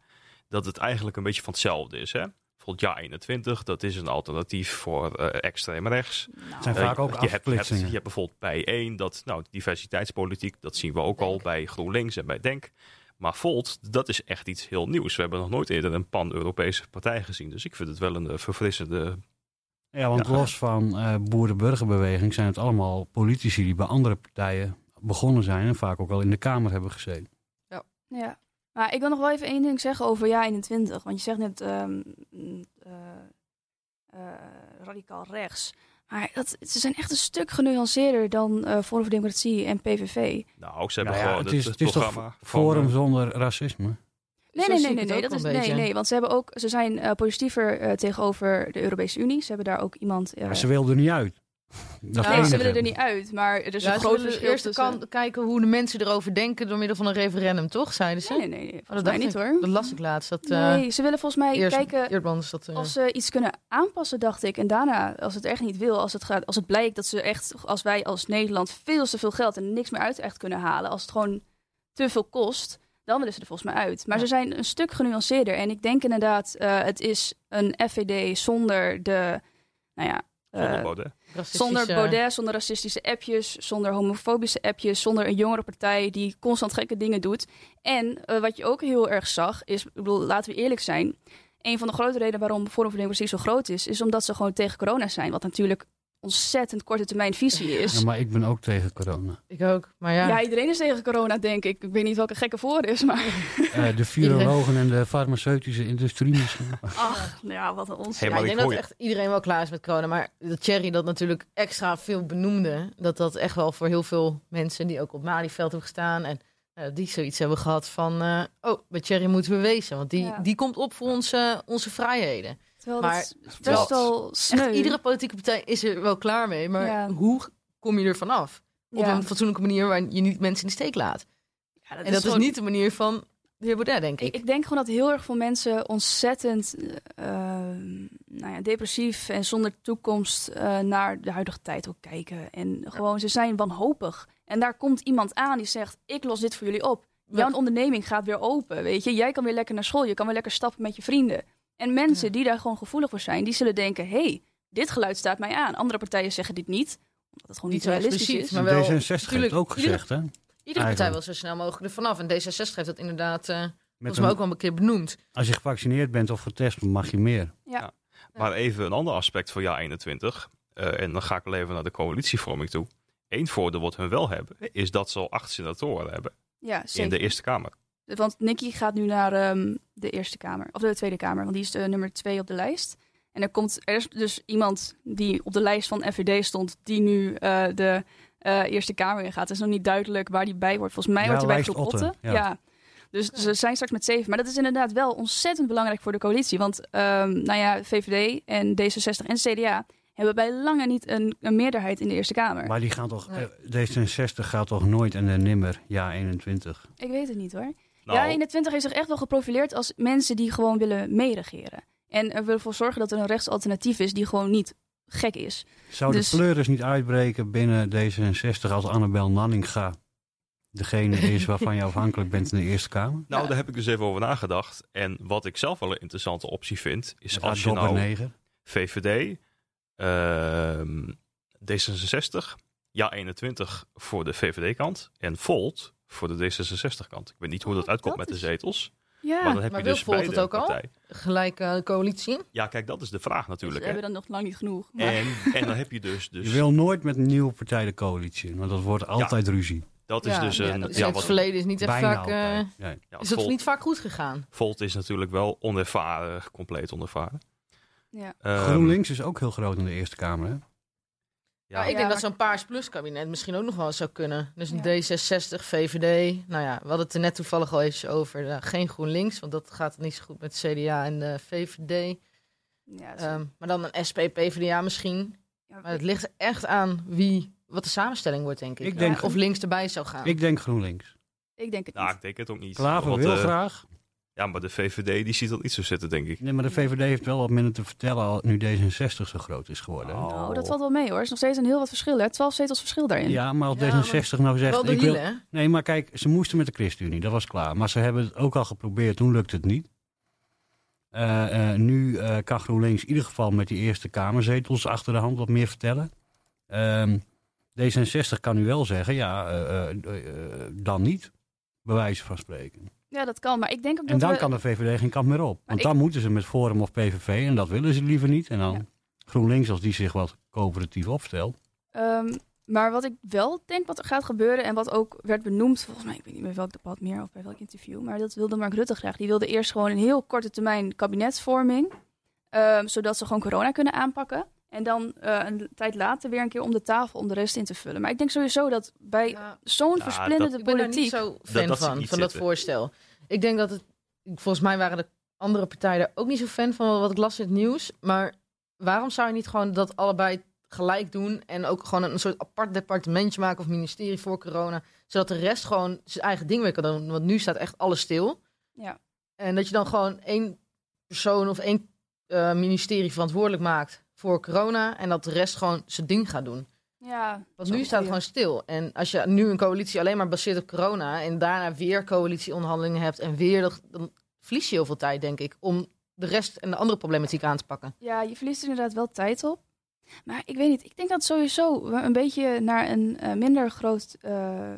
dat het eigenlijk een beetje van hetzelfde is. Hè? Bijvoorbeeld Ja 21, dat is een alternatief voor eh, extreem rechts. Nou, zijn Eh, vaak ook je, hebt, je, hebt, afsplitsingen. je hebt bijvoorbeeld bij 1, dat, nou, diversiteitspolitiek, dat zien we ook al bij GroenLinks en bij Denk. Maar Volt, dat is echt iets heel nieuws. We hebben nog nooit eerder een pan-Europese partij gezien. Dus ik vind het wel een eh, verfrissende Ja, want Ja. los van eh boerenburgerbeweging zijn het allemaal politici die bij andere partijen begonnen zijn en vaak ook al in de Kamer hebben gezeten. Ja. Maar ik wil nog wel even één ding zeggen over jaar 21. Want je zegt net ehm, eh, eh, radicaal rechts. Maar dat, ze zijn echt een stuk genuanceerder dan eh Forum voor Democratie en PVV. Nou, ze hebben Nou ja, gewoon het het, is, het het is toch programma van... Forum zonder racisme? Nee, nee, nee, nee, ook dat is, nee, nee. Want ze, hebben ook, ze zijn eh, positiever tegenover de Europese Unie. Ze hebben daar ook iemand... Maar ze wilden er niet uit. Dat nee, het ze willen er niet uit. Maar er is Ja, een ze groot willen verschil eerst tussen... kan, kijken hoe de mensen erover denken door middel van een referendum, toch? Zeiden ze? Nee, nee, nee. Oh, mij dacht niet ik. hoor. Dat las ik laatst. Dat, eh Nee, ze willen volgens mij eerst, kijken Eerdmans dat... eh, Als ze iets kunnen aanpassen, dacht ik. En daarna, als het echt niet wil, als het, gaat, als het blijkt dat ze echt, als wij als Nederland veel te veel geld en niks meer uit echt kunnen halen, als het gewoon te veel kost, dan willen ze er volgens mij uit. Maar Ja. ze zijn een stuk genuanceerder. En ik denk inderdaad, eh, het is een FVD zonder de, nou ja, eh, Zonder zonder Baudet, zonder racistische appjes, zonder homofobische appjes, zonder een jongere partij die constant gekke dingen doet. En eh, wat je ook heel erg zag, is, ik bedoel, laten we eerlijk zijn. Een van de grote redenen waarom Forum voor Democratie zo groot is, is omdat ze gewoon tegen corona zijn. Wat natuurlijk ontzettend korte termijn visie is. Ja, maar ik ben ook tegen corona. Ik ook, maar ja. Ja. iedereen is tegen corona, denk ik. Ik weet niet welke gekke voor is, maar Eh, de virologen en de farmaceutische industrie misschien. [LAUGHS] ach, ja, wat een onzin. Hey, Ja, maar ik denk dat echt iedereen wel klaar is met corona. Maar dat Thierry dat natuurlijk extra veel benoemde. Dat dat echt wel voor heel veel mensen die ook op Malieveld hebben gestaan. En eh, die zoiets hebben gehad van... eh, oh, bij Thierry moeten we wezen. Want die, Ja. die komt op voor onze, onze vrijheden. Terwijl maar dat is best wel sneu. Echt, iedere politieke partij is er wel klaar mee. Maar Ja. hoe kom je er vanaf? Op Ja. een fatsoenlijke manier waar je niet mensen in de steek laat. Ja, en dat is niet de manier van de heer Baudet, denk ik. Ik, ik denk gewoon dat heel erg veel mensen ontzettend eh, nou ja, depressief en zonder toekomst eh, naar de huidige tijd ook kijken. En gewoon, ze zijn wanhopig. En daar komt iemand aan die zegt, ik los dit voor jullie op. Jouw onderneming gaat weer open, weet je. Jij kan weer lekker naar school, je kan weer lekker stappen met je vrienden. En mensen Ja. die daar gewoon gevoelig voor zijn, die zullen denken, hey, dit geluid staat mij aan. Andere partijen zeggen dit niet, omdat het gewoon Niet niet, zo realistisch is. maar wel- D66 heeft tuurlijk, ook gezegd, hè? Iedere partij wil zo snel mogelijk er vanaf. En D66 heeft dat inderdaad eh Met volgens een- mij ook wel een keer benoemd. als je gevaccineerd bent of getest, mag je meer. Maar even een ander aspect van jaar 21. eh, en dan ga ik wel even naar de coalitievorming toe. Eén voordeel wat hun wel hebben, is dat ze al acht senatoren hebben Ja, in de Eerste Kamer. Want Nicky gaat nu naar ehm, de Eerste Kamer, of de Tweede Kamer, want die is de nummer twee op de lijst. En er, komt, er is dus iemand die op de lijst van FVD stond, die nu eh, de eh, Eerste Kamer in gaat. Het is nog niet duidelijk waar die bij wordt. Volgens mij Ja, wordt hij bij groep Otten, ja. Ja. Dus ze zijn straks met zeven. Maar dat is inderdaad wel ontzettend belangrijk voor de coalitie. Want ehm, nou ja, VVD en D66 en CDA hebben bij lange niet een, een meerderheid in de Eerste Kamer. Maar die gaan toch, Nee. eh, D66 gaat toch nooit en de nimmer, ja 21. Ik weet het niet hoor. Nou, Ja, 21 heeft zich echt wel geprofileerd als mensen die gewoon willen meeregeren. En er willen ervoor zorgen dat er een rechtsalternatief is die gewoon niet gek is. Zou Dus- de pleuris niet uitbreken binnen D66 als Annabel Nanninga degene [LAUGHS] is waarvan je afhankelijk bent in de Eerste Kamer? nou, Ja. daar heb ik dus even over nagedacht. En wat ik zelf wel een interessante optie vind, is als je nou neger. VVD, ehm, D66, ja 21 voor de VVD-kant en Volt voor de D66-kant. Ik weet niet hoe dat Oh, uitkomt dat met de zetels. Ja, maar dan heb maar je wil dus het ook al? partij. Gelijke coalitie. Ja, kijk, dat is de vraag we natuurlijk. Hè. hebben dan nog lang niet genoeg. Maar En, en dan heb je dus, dus Je wil nooit met een nieuwe partij de coalitie in, want dat wordt altijd ruzie. dat is Ja, dus ja, een... dat is Ja, het wat, verleden is niet echt vaak... eh, is dat Volt, niet vaak goed gegaan? Volt is natuurlijk wel onervaren, compleet onervaren. ja. Ehm, GroenLinks is ook heel groot in de Eerste Kamer. Hè? Ja, ik Ja, denk maar- dat zo'n Paars Plus kabinet misschien ook nog wel zou kunnen. Dus een Ja. D66, VVD. Nou ja, we hadden het er net toevallig al eens over. eh, geen GroenLinks, want dat gaat niet zo goed met CDA en de VVD. Ja, zo- Ehm, maar dan een SP, PVDA misschien. ja, Maar het ligt echt aan wie, wat de samenstelling wordt, denk ik. Ik denk- of links erbij zou gaan. Ik denk GroenLinks. ik denk het nou, niet. ik denk het ook niet. Klaver wil eh, graag. Ja, maar de VVD die ziet dat niet zo zitten, denk ik. Nee, maar de VVD heeft wel wat minder te vertellen al nu D66 zo groot is geworden. Oh. Nou, dat valt wel mee hoor. Er is nog steeds een heel wat verschil. Hè? 12 zetels verschil daarin. Ja, maar als Ja, D66 nou zegt... Wel de ik wil, hè? nee, maar kijk, ze moesten met de ChristenUnie, dat was klaar. Maar ze hebben het ook al geprobeerd, toen lukte het niet. Eh, eh, nu eh, kan GroenLinks in ieder geval met die Eerste Kamerzetels achter de hand wat meer vertellen. Ehm, D66 kan nu wel zeggen, ja, eh, eh, eh, dan niet, bij wijze van spreken. Ja, dat kan. Maar ik denk ook En dat dan we... kan de VVD geen kant meer op. Want ik- dan moeten ze met Forum of PVV en dat willen ze liever niet. En dan Ja. GroenLinks, als die zich wat coöperatief opstelt. Ehm, maar wat ik wel denk wat er gaat gebeuren en wat ook werd benoemd, volgens mij, ik weet niet meer welk debat meer of bij welk interview, maar dat wilde Mark Rutte graag. Die wilde eerst gewoon een heel korte termijn kabinetsvorming, ehm, zodat ze gewoon corona kunnen aanpakken. En dan eh, een tijd later weer een keer om de tafel om de rest in te vullen. Maar ik denk sowieso dat bij Ja, zo'n Ja, versplinterde ik ben daar politiek... niet zo fan dat van, van dat voorstel. Ik denk dat het, volgens mij waren de andere partijen daar ook niet zo fan van wat ik las in het nieuws. Maar waarom zou je niet gewoon dat allebei gelijk doen en ook gewoon een soort apart departementje maken of ministerie voor corona, zodat de rest gewoon zijn eigen ding weer kan doen. Want nu staat echt alles stil. Ja. En dat je dan gewoon één persoon of één eh, ministerie verantwoordelijk maakt voor corona en dat de rest gewoon zijn ding gaat doen. Ja, Want nu staat het gewoon stil. En als je nu een coalitie alleen maar baseert op corona en daarna weer coalitieonderhandelingen hebt en weer, dat, dan verlies je heel veel tijd, denk ik, om de rest en de andere problematiek aan te pakken. Ja, je verliest er inderdaad wel tijd op. Maar ik weet niet, ik denk dat sowieso we een beetje naar een eh, minder groot eh, eh,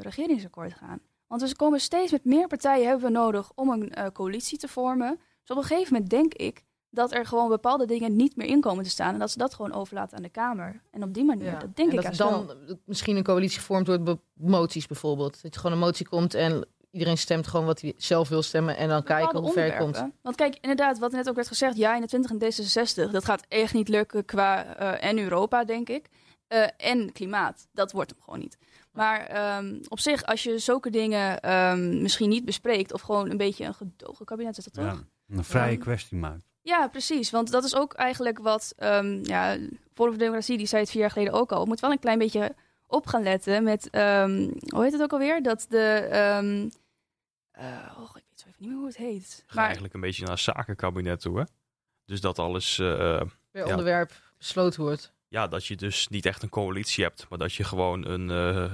regeringsakkoord gaan. Want we komen steeds met meer partijen hebben we nodig om een coalitie te vormen. Dus op een gegeven moment denk ik dat er gewoon bepaalde dingen niet meer in komen te staan. En dat ze dat gewoon overlaten aan de Kamer. En op die manier, dat denk en ik dat dan wel. misschien een coalitie gevormd wordt door moties bijvoorbeeld. Dat je gewoon een motie komt en iedereen stemt gewoon wat hij zelf wil stemmen en dan kijken hoe ver het komt. Want kijk, inderdaad, wat net ook werd gezegd, ja, 21 en D66, dat gaat echt niet lukken qua eh, en Europa, denk ik. Eh, en klimaat, dat wordt hem gewoon niet. Maar ehm, op zich, als je zulke dingen ehm, misschien niet bespreekt, of gewoon een beetje een gedogen kabinet is dat toch? Ja, een vrije kwestie maakt. Ja, precies. Want dat is ook eigenlijk wat, ehm ja, Forum voor Democratie, die zei het vier jaar geleden ook al. moet wel een klein beetje op gaan letten met, ehm, hoe heet het ook alweer? Dat de, ehm eh, oh, ik weet zo even niet meer hoe het heet. Ga eigenlijk een beetje naar een zakenkabinet toe, hè? Dus dat alles, eh, Per Ja. onderwerp besloten wordt. ja, dat je dus niet echt een coalitie hebt, maar dat je gewoon een, eh,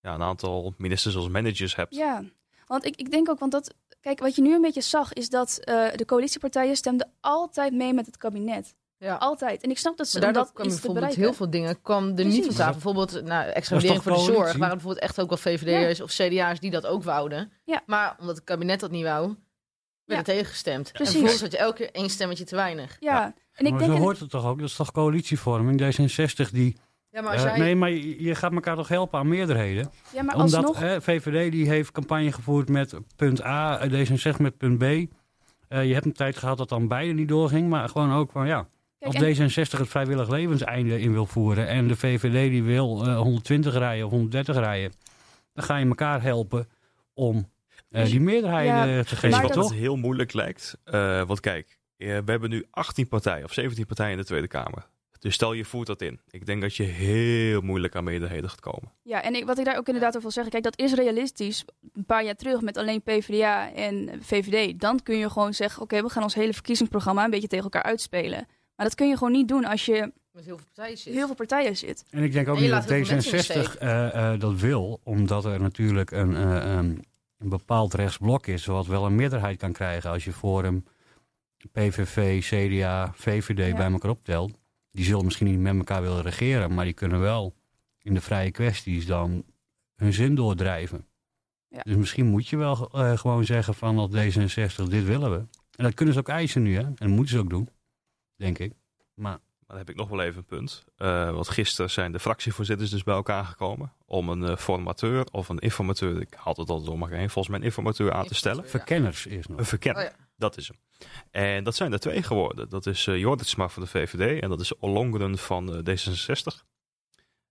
ja, een aantal ministers als managers hebt. Ja, want ik, ik denk ook, want dat, kijk, wat je nu een beetje zag, is dat eh, de coalitiepartijen stemden altijd mee met het kabinet. Ja. Altijd. En ik snap dat ze Maar daardoor dat kwam bijvoorbeeld heel veel dingen kwam er Precies. niet van tafel. Bijvoorbeeld nou, waardering voor de zorg. waren bijvoorbeeld echt ook wel VVD'ers of CDA's die dat ook wouden. Ja. Maar omdat het kabinet dat niet wou, werd Ja. het tegengestemd. Precies. En vervolgens had je elke keer één stemmetje te weinig. Ja, en ik maar denk... zo hoort het toch ook? Dat is toch coalitievorming? D66 die... Ja, maar als eh, jij... Nee, maar je, gaat elkaar toch helpen aan meerderheden? ja, maar Omdat alsnog... hè, VVD die heeft campagne gevoerd met punt A, eh, D66 met punt B. Eh, je hebt een tijd gehad dat dan beide niet doorging, maar gewoon ook van ja... kijk, en- D66 het vrijwillig levenseinde in wil voeren en de VVD die wil eh, 120 rijden of 130 rijden, dan ga je elkaar helpen om eh, Dus- die meerderheden ja, te geven, Maar wat dat- toch? heel moeilijk lijkt? Eh, want kijk, eh, we hebben nu 18 partijen of 17 partijen in de Tweede Kamer. Dus stel je voert dat in. Ik denk dat je heel moeilijk aan meerderheden gaat komen. Ja, en ik, wat ik daar ook inderdaad over wil zeggen, kijk, dat is realistisch. Een paar jaar terug met alleen PvdA en VVD. Dan kun je gewoon zeggen, oké, we gaan ons hele verkiezingsprogramma een beetje tegen elkaar uitspelen. Maar dat kun je gewoon niet doen als je Met heel veel partijen zit. heel veel partijen zit. En ik denk ook niet dat heel veel mensen in de D66 eh, eh, dat wil, omdat er natuurlijk een, eh, een, een bepaald rechtsblok is, wat wel een meerderheid kan krijgen als je Forum, PVV, CDA, VVD Ja. bij elkaar optelt. Die zullen misschien niet met elkaar willen regeren, maar die kunnen wel in de vrije kwesties dan hun zin doordrijven. Ja. Dus misschien moet je wel eh, gewoon zeggen van als D66, dit willen we. En dat kunnen ze ook eisen nu, hè? En dat moeten ze ook doen, denk ik. Maar Maar dan heb ik nog wel even een punt. Eh, want gisteren zijn de fractievoorzitters dus bij elkaar gekomen om een eh, formateur of een informateur, ik haal het altijd door elkaar heen, volgens mij een informateur aan te stellen. verkenners is nog. Een verkenner, Oh ja. Dat is hem. En dat zijn er twee geworden. Dat is uh, Jorritsma van de VVD en dat is Ollongren van eh, D66.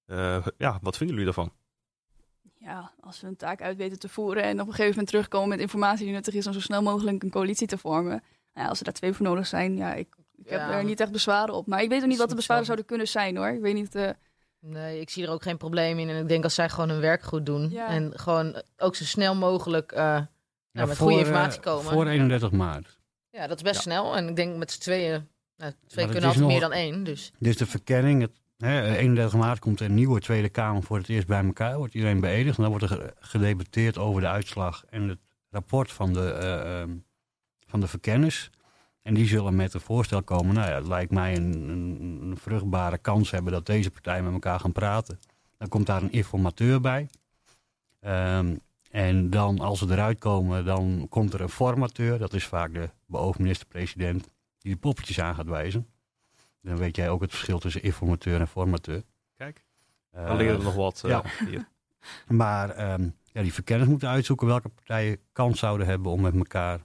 Eh, ja, wat vinden jullie daarvan? Ja, als we een taak uit weten te voeren en op een gegeven moment terugkomen met informatie die nuttig is om zo snel mogelijk een coalitie te vormen. Nou ja, als er daar twee voor nodig zijn, ja, ik, ik heb Ja. er niet echt bezwaren op. Maar ik weet ook niet wat de bezwaren zouden kunnen zijn hoor. Ik weet niet. eh, Nee, ik zie er ook geen probleem in. En ik denk als zij gewoon hun werk goed doen. Ja. En gewoon ook zo snel mogelijk eh, nou, Ja, met voor, goede eh, informatie komen. Voor 31 maart. Ja, dat is best Ja. snel. En ik denk met z'n tweeën, nou, twee kunnen altijd nog- meer dan één. Dus Dus de verkenning, het, hè, 31 maart komt een nieuwe Tweede Kamer voor het eerst bij elkaar. Wordt iedereen beëdigd. En dan wordt er ge- gedebatteerd over de uitslag en het rapport van de, eh, ehm, van de verkenners. En die zullen met een voorstel komen. Nou ja, het lijkt mij een, een, een vruchtbare kans hebben dat deze partijen met elkaar gaan praten. Dan komt daar een informateur bij. Ehm, en dan, als ze eruit komen, dan komt er een formateur. Dat is vaak de beoogd minister-president die de poppetjes aan gaat wijzen. Dan weet jij ook het verschil tussen informateur en formateur. Kijk, Eh, dan leren we nog wat. eh, ja. hier. [LAUGHS] Maar ehm, ja, die verkenners moeten uitzoeken welke partijen kans zouden hebben om met elkaar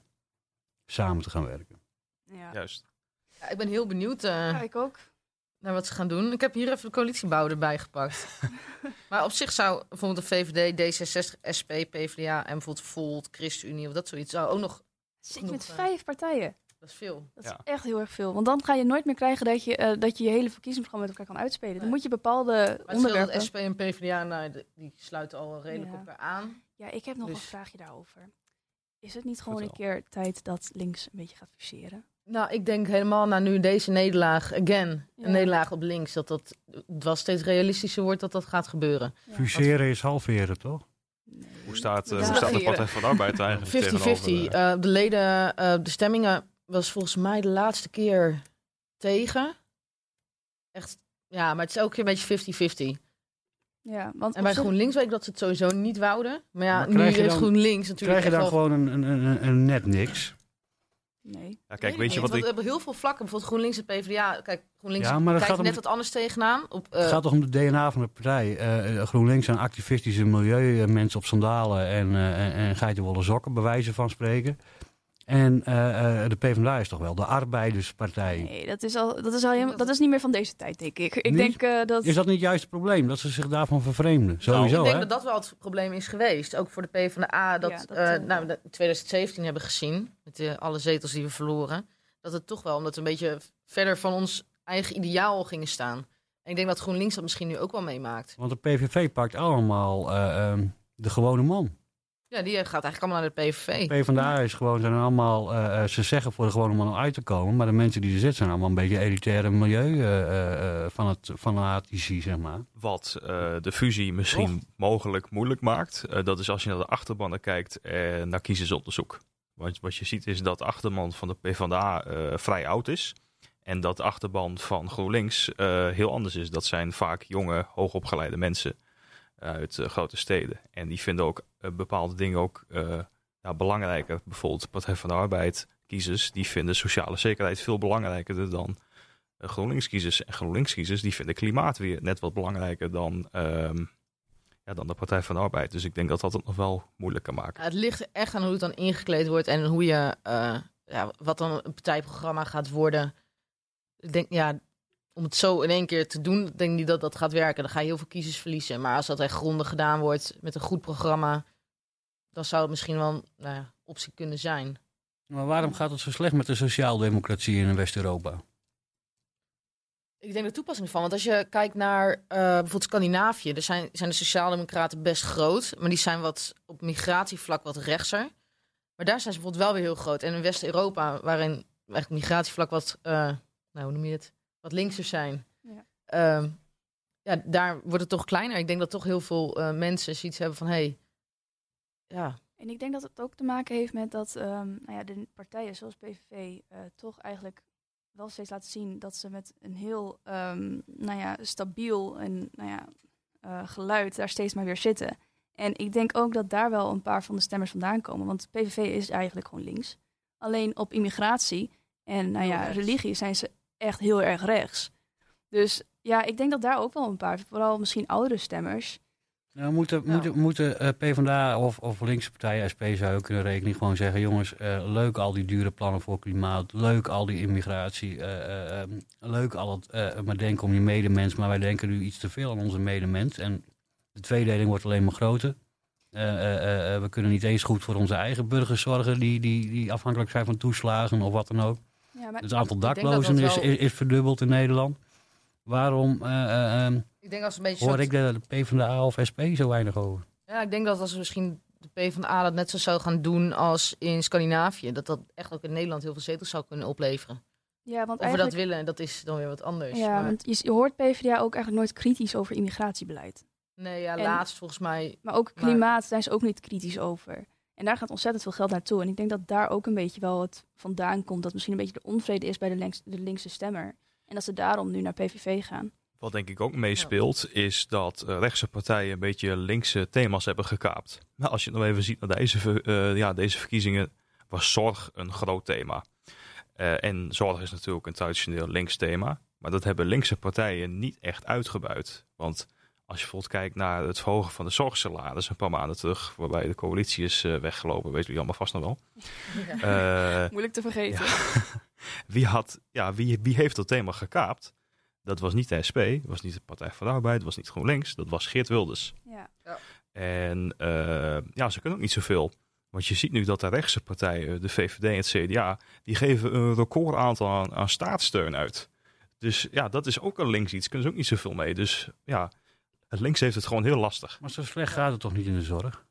samen te gaan werken. Ja. Juist. Ja, ik ben heel benieuwd eh, Ja, ik ook. Naar wat ze gaan doen. Ik heb hier even de coalitiebouw erbij gepakt. [LAUGHS] maar op zich zou bijvoorbeeld de VVD, D66, SP, PvdA en bijvoorbeeld Volt, ChristenUnie of dat zoiets zou ook nog... Zit je met vijf partijen. Dat is veel. Dat Ja. is echt heel erg veel. Want dan ga je nooit meer krijgen dat je eh, dat je, je hele verkiezingsprogramma met elkaar kan uitspelen. Dan moet je bepaalde Maar onderwerpen... SP en PvdA, nou, die sluiten al redelijk Ja. op elkaar aan. Ja, ik heb nog Dus- een vraagje daarover. Is het niet gewoon een keer tijd dat links een beetje gaat fuseren? Nou, ik denk helemaal na nu deze nederlaag, again, Ja. een nederlaag op links, dat dat wel steeds realistischer wordt dat dat gaat gebeuren. Ja. Fuseren is halveren, toch? Nee. Hoe staat, eh, Ja. hoe staat de. Partij van de Arbeid eigenlijk 50-50. tegenover, eh, Eh, de leden, eh, de stemmingen was volgens mij de laatste keer tegen. Echt, ja, maar het is elke keer een beetje 50-50. Ja, want En bij zich- GroenLinks weet ik dat ze het sowieso niet wouden. Maar ja, Maar nu krijg je heeft dan- GroenLinks natuurlijk Krijg je wel... gewoon een, een, een, een net niks? Nee. Ja, kijk, weet je wat We ik... hebben heel veel vlakken, bijvoorbeeld GroenLinks en PvdA. Kijk, GroenLinks Ja, maar dat kijkt gaat om- net wat anders tegenaan. Op, eh, Het gaat toch om de DNA van de partij. Eh, GroenLinks zijn activistische milieumensen op sandalen en, eh en, en geitenwolle sokken, bij wijze van spreken. En eh, eh, de PvdA is toch wel de arbeiderspartij. Nee, dat is, al, dat, is al helemaal, dat is niet meer van deze tijd, denk ik. Ik denk eh, dat... Is dat niet juist het probleem? Dat ze zich daarvan vervreemden? Sowieso, ik denk hè? dat dat wel het probleem is geweest. Ook voor de PvdA. Dat, Ja, dat, eh, eh, nou, we in 2017 hebben gezien. Met eh, alle zetels die we verloren. Dat het toch wel, omdat we een beetje verder van ons eigen ideaal gingen staan. En ik denk dat GroenLinks dat misschien nu ook wel meemaakt. Want de PVV pakt allemaal eh, ehm, de gewone man. Ja, die gaat eigenlijk allemaal naar de PVV. PvdA is gewoon, zijn allemaal, eh, eh, ze zeggen voor de gewone man om uit te komen. Maar de mensen die er zitten zijn allemaal een beetje elitaire milieu eh, eh, eh, van het fanatici, zeg maar. Wat eh, de fusie misschien mogelijk moeilijk maakt, eh, dat is als je naar de achterbannen kijkt en naar kiezersonderzoek. Want wat je ziet is dat de achterban van de PvdA eh vrij oud is. En dat de achterban van GroenLinks eh, heel anders is. Dat zijn vaak jonge, hoogopgeleide mensen uit eh, grote steden. En die vinden ook eh, bepaalde dingen ook eh, ja, belangrijker. Bijvoorbeeld Partij van de Arbeid, kiezers, die vinden sociale zekerheid veel belangrijker dan eh, GroenLinks-kiezers. En GroenLinks-kiezers die vinden klimaat weer net wat belangrijker dan, ehm, ja, dan de Partij van de Arbeid. Dus ik denk dat dat het nog wel moeilijk kan maken. Ja, het ligt echt aan hoe het dan ingekleed wordt en hoe je, ja, wat dan een partijprogramma gaat worden. Ik denk, ja, om het zo in één keer te doen, denk ik niet dat dat gaat werken. Dan ga je heel veel kiezers verliezen. Maar als dat echt grondig gedaan wordt met een goed programma, dan zou het misschien wel een nou ja, optie kunnen zijn. Maar waarom gaat het zo slecht met de sociaaldemocratie in West-Europa? Ik denk de toepassing van, want als je kijkt naar eh, bijvoorbeeld Scandinavië, daar zijn, zijn de Sociaaldemocraten best groot, maar die zijn wat op migratievlak wat rechtser. Maar daar zijn ze bijvoorbeeld wel weer heel groot. En in West-Europa, waarin eigenlijk migratievlak wat, eh, nou hoe noem je het, wat linkser zijn, Ja. ehm, ja, daar wordt het toch kleiner. Ik denk dat toch heel veel eh, mensen zoiets hebben van, hé, hey, ja, En ik denk dat het ook te maken heeft met dat ehm, nou ja, de partijen zoals PVV eh, toch eigenlijk wel steeds laten zien dat ze met een heel ehm, nou ja, stabiel en nou ja, eh, geluid daar steeds maar weer zitten. En ik denk ook dat daar wel een paar van de stemmers vandaan komen. Want PVV is eigenlijk gewoon links. Alleen op immigratie en nou ja, religie zijn ze echt heel erg rechts. Dus ja, ik denk dat daar ook wel een paar, vooral misschien oudere stemmers, Nou, moeten, Ja. moeten, moeten eh, PvdA of, of linkse partijen, SP zou je ook kunnen rekenen, gewoon zeggen: jongens, eh, leuk al die dure plannen voor klimaat, leuk al die immigratie, eh, eh, eh, leuk al het maar denken om je medemens, maar wij denken nu iets te veel aan onze medemens. En de tweedeling wordt alleen maar groter. We kunnen niet eens goed voor onze eigen burgers zorgen die, die, die afhankelijk zijn van toeslagen of wat dan ook. Ja, maar Het aantal dat daklozen dat is, wel- is, is verdubbeld in Nederland. Waarom eh, eh, ehm, ik denk als een beetje hoor soort- ik de, de PvdA of SP zo weinig over? Ja, ik denk dat als we misschien de PvdA dat net zo zou gaan doen als in Scandinavië, dat dat echt ook in Nederland heel veel zetels zou kunnen opleveren. ja, want Of we eigenlijk... dat willen, dat is dan weer wat anders. Ja, maar, want je, je hoort PvdA ook eigenlijk nooit kritisch over immigratiebeleid. nee, ja, en- laatst volgens mij. Maar ook Maar- klimaat zijn ze ook niet kritisch over. En daar gaat ontzettend veel geld naartoe. En ik denk dat daar ook een beetje wel het vandaan komt. Dat misschien een beetje de onvrede is bij de, links, de linkse stemmer. En dat ze daarom nu naar PVV gaan. Wat denk ik ook meespeelt, is dat eh, rechtse partijen een beetje linkse thema's hebben gekaapt. Maar als je nog even ziet naar deze, eh, ja, deze verkiezingen, was zorg een groot thema. Eh, en zorg is natuurlijk een traditioneel links thema. Maar dat hebben linkse partijen niet echt uitgebuit. Want als je bijvoorbeeld kijkt naar het verhogen van de zorgsalaris een paar maanden terug, waarbij de coalitie is eh, weggelopen, weten jullie allemaal vast nog wel. Eh, [LAUGHS] Moeilijk te vergeten. [LAUGHS] wie, had, ja, wie, wie heeft dat thema gekaapt? Dat was niet de SP, dat was niet de Partij van de Arbeid, dat was niet GroenLinks, dat was Geert Wilders. Ja. En eh, ja, ze kunnen ook niet zoveel. Want je ziet nu dat de rechtse partijen, de VVD en het CDA, die geven een record aantal aan, aan staatssteun uit. Dus ja, dat is ook een links iets. Kunnen ze ook niet zoveel mee. Dus ja, het links heeft het gewoon heel lastig. Maar zo slecht gaat het toch niet in de zorg?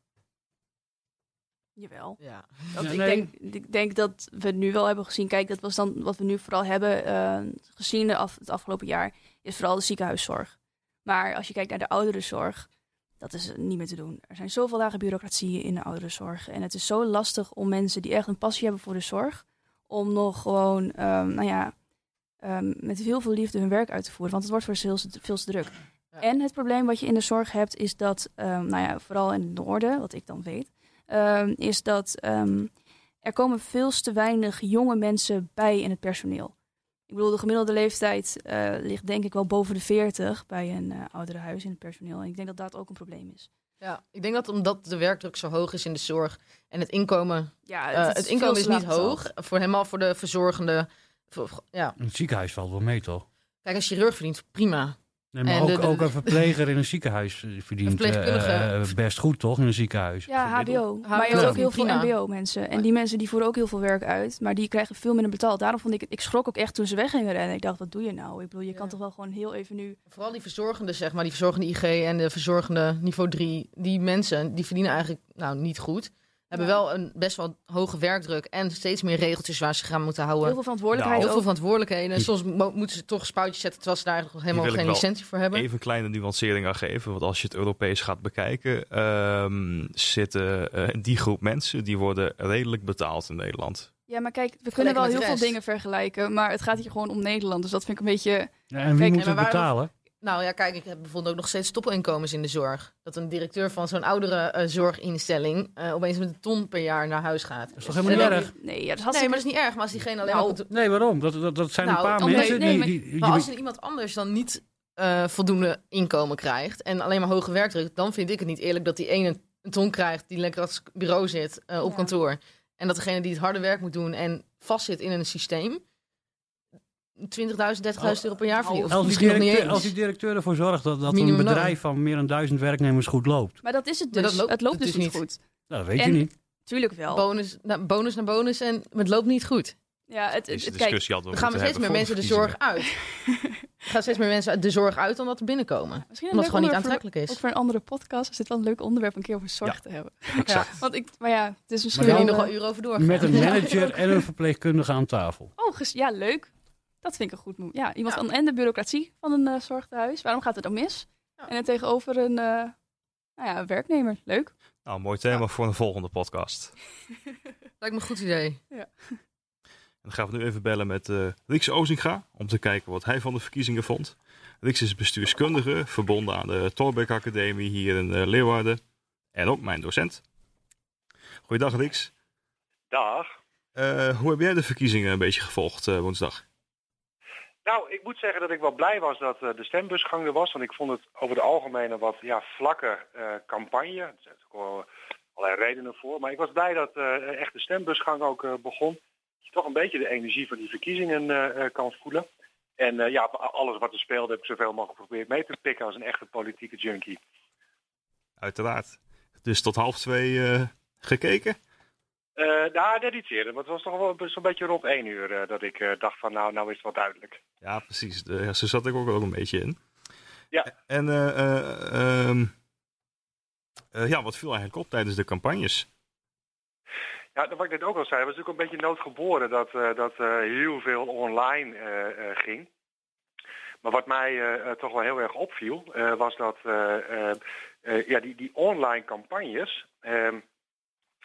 Jawel. Ja. Ik, nee. denk, ik denk dat we het nu wel hebben gezien. Kijk, dat was dan wat we nu vooral hebben eh, gezien de af, het afgelopen jaar. Is vooral de ziekenhuiszorg. Maar als je kijkt naar de ouderenzorg, dat is niet meer te doen. Er zijn zoveel lage bureaucratieën in de ouderenzorg. En het is zo lastig om mensen die echt een passie hebben voor de zorg, om nog gewoon, ehm, nou ja, ehm, met heel veel liefde hun werk uit te voeren. Want het wordt voor ze heel, veel te druk. Ja. En het probleem wat je in de zorg hebt, is dat, ehm, nou ja, vooral in het noorden, wat ik dan weet, ehm, is dat ehm, er komen veel te weinig jonge mensen bij in het personeel. Ik bedoel, de gemiddelde leeftijd eh, ligt denk ik wel boven de 40 bij een eh ouderenhuis in het personeel. En ik denk dat dat ook een probleem is. Ja, ik denk dat omdat de werkdruk zo hoog is in de zorg en het inkomen, Ja, eh, het, inkomen is niet hoog. Voor helemaal voor de verzorgende. voor- ja, In het ziekenhuis valt wel mee, toch? kijk, een chirurg verdient prima. Nee, maar En ook, de- de- ook een verpleger in een ziekenhuis eh, verdient eh, best goed, toch? In een ziekenhuis. Ja, HBO. Maar je hebt ook heel veel. MBO-mensen. En die mensen die voeren ook heel veel werk uit. Maar die krijgen veel minder betaald. Daarom vond ik het... Ik schrok ook echt toen ze weg gingen rennen. Ik dacht, wat doe je nou? Ik bedoel, je Ja. kan toch wel gewoon heel even nu... Vooral die verzorgende, zeg maar, die verzorgende IG en de verzorgende niveau 3, die mensen, die verdienen eigenlijk nou niet goed. Hebben Ja. wel een best wel hoge werkdruk en steeds meer regeltjes waar ze gaan moeten houden. Heel veel verantwoordelijkheid Heel veel verantwoordelijkheden. En soms mo- moeten ze toch spuitjes zetten terwijl ze daar helemaal geen licentie voor hebben. Even een kleine nuancering aan geven. Want als je het Europees gaat bekijken, ehm, zitten eh, die groep mensen die worden redelijk betaald in Nederland. Ja, maar kijk, we kunnen wel heel veel dingen vergelijken. Maar het gaat hier gewoon om Nederland. Dus dat vind ik een beetje... Ja, en wie Kijk, moet het betalen? Nou ja, kijk, ik heb bijvoorbeeld ook nog steeds toppinkomens in de zorg. Dat een directeur van zo'n oudere eh, zorginstelling eh, opeens met een ton per jaar naar huis gaat. Dat is toch helemaal niet erg? Nee, ja, dat Nee, maar dat is niet erg. Maar als diegene alleen Nou, Nee, waarom? Dat, dat, dat zijn Nou, een paar omdat- mensen nee, die... maar- die, Maar je- als er iemand anders dan niet eh, voldoende inkomen krijgt en alleen maar hoge werkdruk, dan vind ik het niet eerlijk dat die ene een ton krijgt die lekker het bureau zit op Ja. kantoor. En dat degene die het harde werk moet doen en vastzit in een systeem, 20.000, 30.000 euro per jaar verdient. Als, die misschien nog niet directeur, als die directeur ervoor zorgt dat, dat een bedrijf van meer dan duizend werknemers goed loopt. Maar dat is het dus. dat loopt het loopt dus dus niet goed. Nou, dat weet En- je niet. Tuurlijk wel. bonus, na, bonus naar bonus en het loopt niet goed. Ja, het, het, het- kijk, [LAUGHS] we gaan steeds meer mensen de zorg uit. Er gaan steeds meer mensen de zorg uit dan dat er binnenkomen. misschien Omdat een het leuk gewoon niet onderwerp aantrekkelijk voor, ook is. voor een andere podcast is dit wel een leuk onderwerp een keer over zorg Ja. te hebben. Exact. [LAUGHS] Want ik, maar ja, het is misschien nog wel uren over doorgaan. Met een [LAUGHS] manager en een verpleegkundige aan tafel. Oh, ja, leuk. Dat vind ik een goed move. Ja, iemand Ja. en de bureaucratie van een uh, zorgtehuis. Waarom gaat het dan mis? Ja. En het tegenover een, uh, nou ja, een werknemer. Leuk. Nou, mooi thema voor een volgende podcast. [LAUGHS] Lijkt me een goed idee. En dan gaan we nu even bellen met uh, Rieks Ozinga om te kijken wat hij van de verkiezingen vond. Rieks is bestuurskundige, verbonden aan de Torbeck Academie hier in uh, Leeuwarden. En ook mijn docent. Goeiedag Rieks. Dag. Uh, hoe heb jij de verkiezingen een beetje gevolgd uh, woensdag? Nou, ik moet zeggen dat ik wel blij was dat uh, de stembusgang er was. Want ik vond het over de algemeen een wat ja, vlakke uh, campagne. Er zijn ook wel allerlei redenen voor. Maar ik was blij dat uh, echt de stembusgang ook begon. Dat je toch een beetje de energie van die verkiezingen kan voelen. En ja, alles wat er speelde heb ik zoveel mogelijk geprobeerd mee te pikken als een echte politieke junkie. Uiteraard. Dus tot half twee gekeken? Uh, nou, net iets eerder. Maar het was toch wel zo'n beetje rond één uur uh, dat ik uh, dacht van nou, nou is het wel duidelijk. Ja, precies. Ja, zo zat ik ook, ook een beetje in. Ja. En um, ja, wat viel eigenlijk op tijdens de campagnes? Ja, wat ik net ook al zei, was natuurlijk een beetje noodgeboren dat, dat heel veel online ging. Maar wat mij toch wel heel erg opviel, was dat ja, die, die online campagnes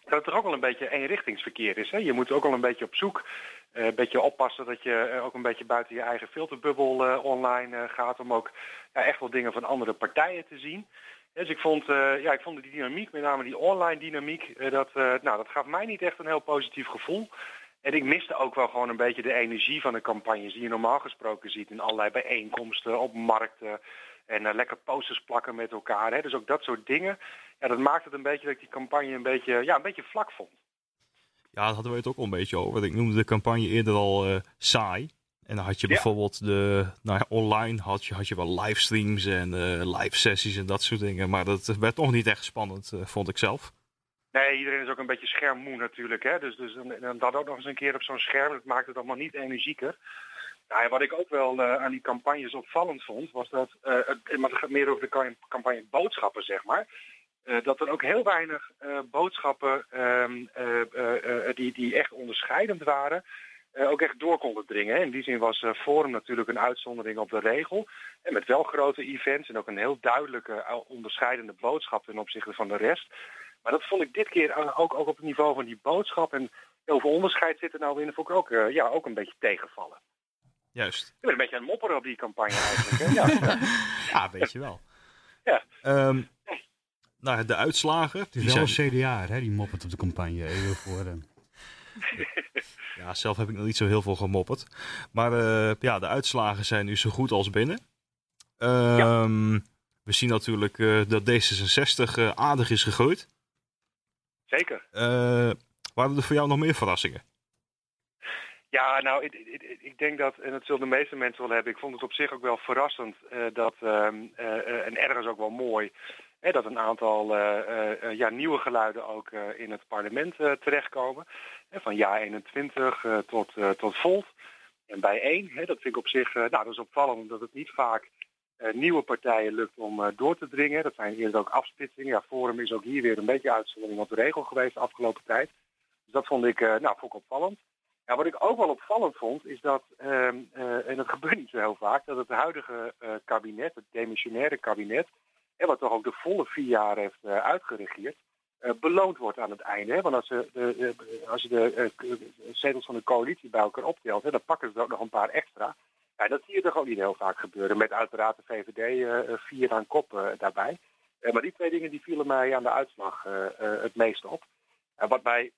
dat er ook wel een beetje eenrichtingsverkeer is. Hè? Je moet ook wel een beetje op zoek, uh, een beetje oppassen dat je uh, ook een beetje buiten je eigen filterbubbel uh, online gaat. Om ook ja, echt wel dingen van andere partijen te zien. Dus ik vond, ja, ik vond die dynamiek, met name die online dynamiek, dat, nou, dat gaf mij niet echt een heel positief gevoel. En ik miste ook wel gewoon een beetje de energie van de campagnes die je normaal gesproken ziet in allerlei bijeenkomsten, op markten en uh, lekker posters plakken met elkaar. Hè. Dus ook dat soort dingen. Ja, dat maakt het een beetje dat ik die campagne een beetje, ja, een beetje vlak vond. Ja, dat hadden we het ook al een beetje over. Ik noemde de campagne eerder al uh, saai. En dan had je bijvoorbeeld de, nou ja, online had je, had je wel livestreams en uh, live sessies en dat soort dingen. Maar dat werd toch niet echt spannend, vond ik zelf. Nee, iedereen is ook een beetje schermmoe natuurlijk. Hè? Dus, dus dan, dat ook nog eens een keer op zo'n scherm, dat maakt het allemaal niet energieker. Nou, wat ik ook wel uh, aan die campagnes opvallend vond, was dat, het, maar het gaat meer over de campagne boodschappen, zeg maar. Uh, dat er ook heel weinig boodschappen um, die, die echt onderscheidend waren, ook echt door konden dringen. In die zin was Forum natuurlijk een uitzondering op de regel. En met wel grote events en ook een heel duidelijke onderscheidende boodschap ten opzichte van de rest. Maar dat vond ik dit keer ook, ook op het niveau van die boodschap. En over onderscheid zit er nou in, vond ik ook, ja, ook een beetje tegenvallen. Juist. Ik ben een beetje aan het mopperen op die campagne eigenlijk. Hè? [LAUGHS] Ja. ja, weet je wel. Ja. Um, nou, de uitslagen. Het is wel zijn... een CDA, hè, die moppert op de campagne. Even voor hem. [LAUGHS] ja, zelf heb ik nog niet zo heel veel gemopperd. Maar uh, ja, de uitslagen zijn nu zo goed als binnen. Um, ja. We zien natuurlijk uh, dat D66 uh, aardig is gegroeid. Zeker. Uh, waren er voor jou nog meer verrassingen? Ja, nou, ik, ik, ik, denk dat, en dat zullen de meeste mensen wel hebben, ik vond het op zich ook wel verrassend uh, dat, uh, en ergens ook wel mooi, hè, dat een aantal ja, nieuwe geluiden ook in het parlement terechtkomen. van ja 21 tot, tot Volt. En bij één, hè, dat vind ik op zich, nou dat is opvallend, omdat het niet vaak nieuwe partijen lukt om door te dringen. Dat zijn eerder ook afsplitsingen. Ja, Forum is ook hier weer een beetje uitzondering op de regel geweest de afgelopen tijd. Dus dat vond ik, nou, vond ik opvallend. Ja, wat ik ook wel opvallend vond, is dat, uh, uh, en dat [LAUGHS] gebeurt niet zo heel vaak, dat het huidige uh, kabinet, het demissionaire kabinet, en wat toch ook de volle vier jaar heeft uitgeregeerd, beloond wordt aan het einde. Hè? Want als, ze de, als je de zetels van de coalitie bij elkaar optelt, hè, dan pakken ze er ook nog een paar extra. Ja, dat zie je toch ook niet heel vaak gebeuren, met uiteraard de VVD vier aan kop daarbij. maar die twee dingen die vielen mij aan de uitslag het meest op. En wat mij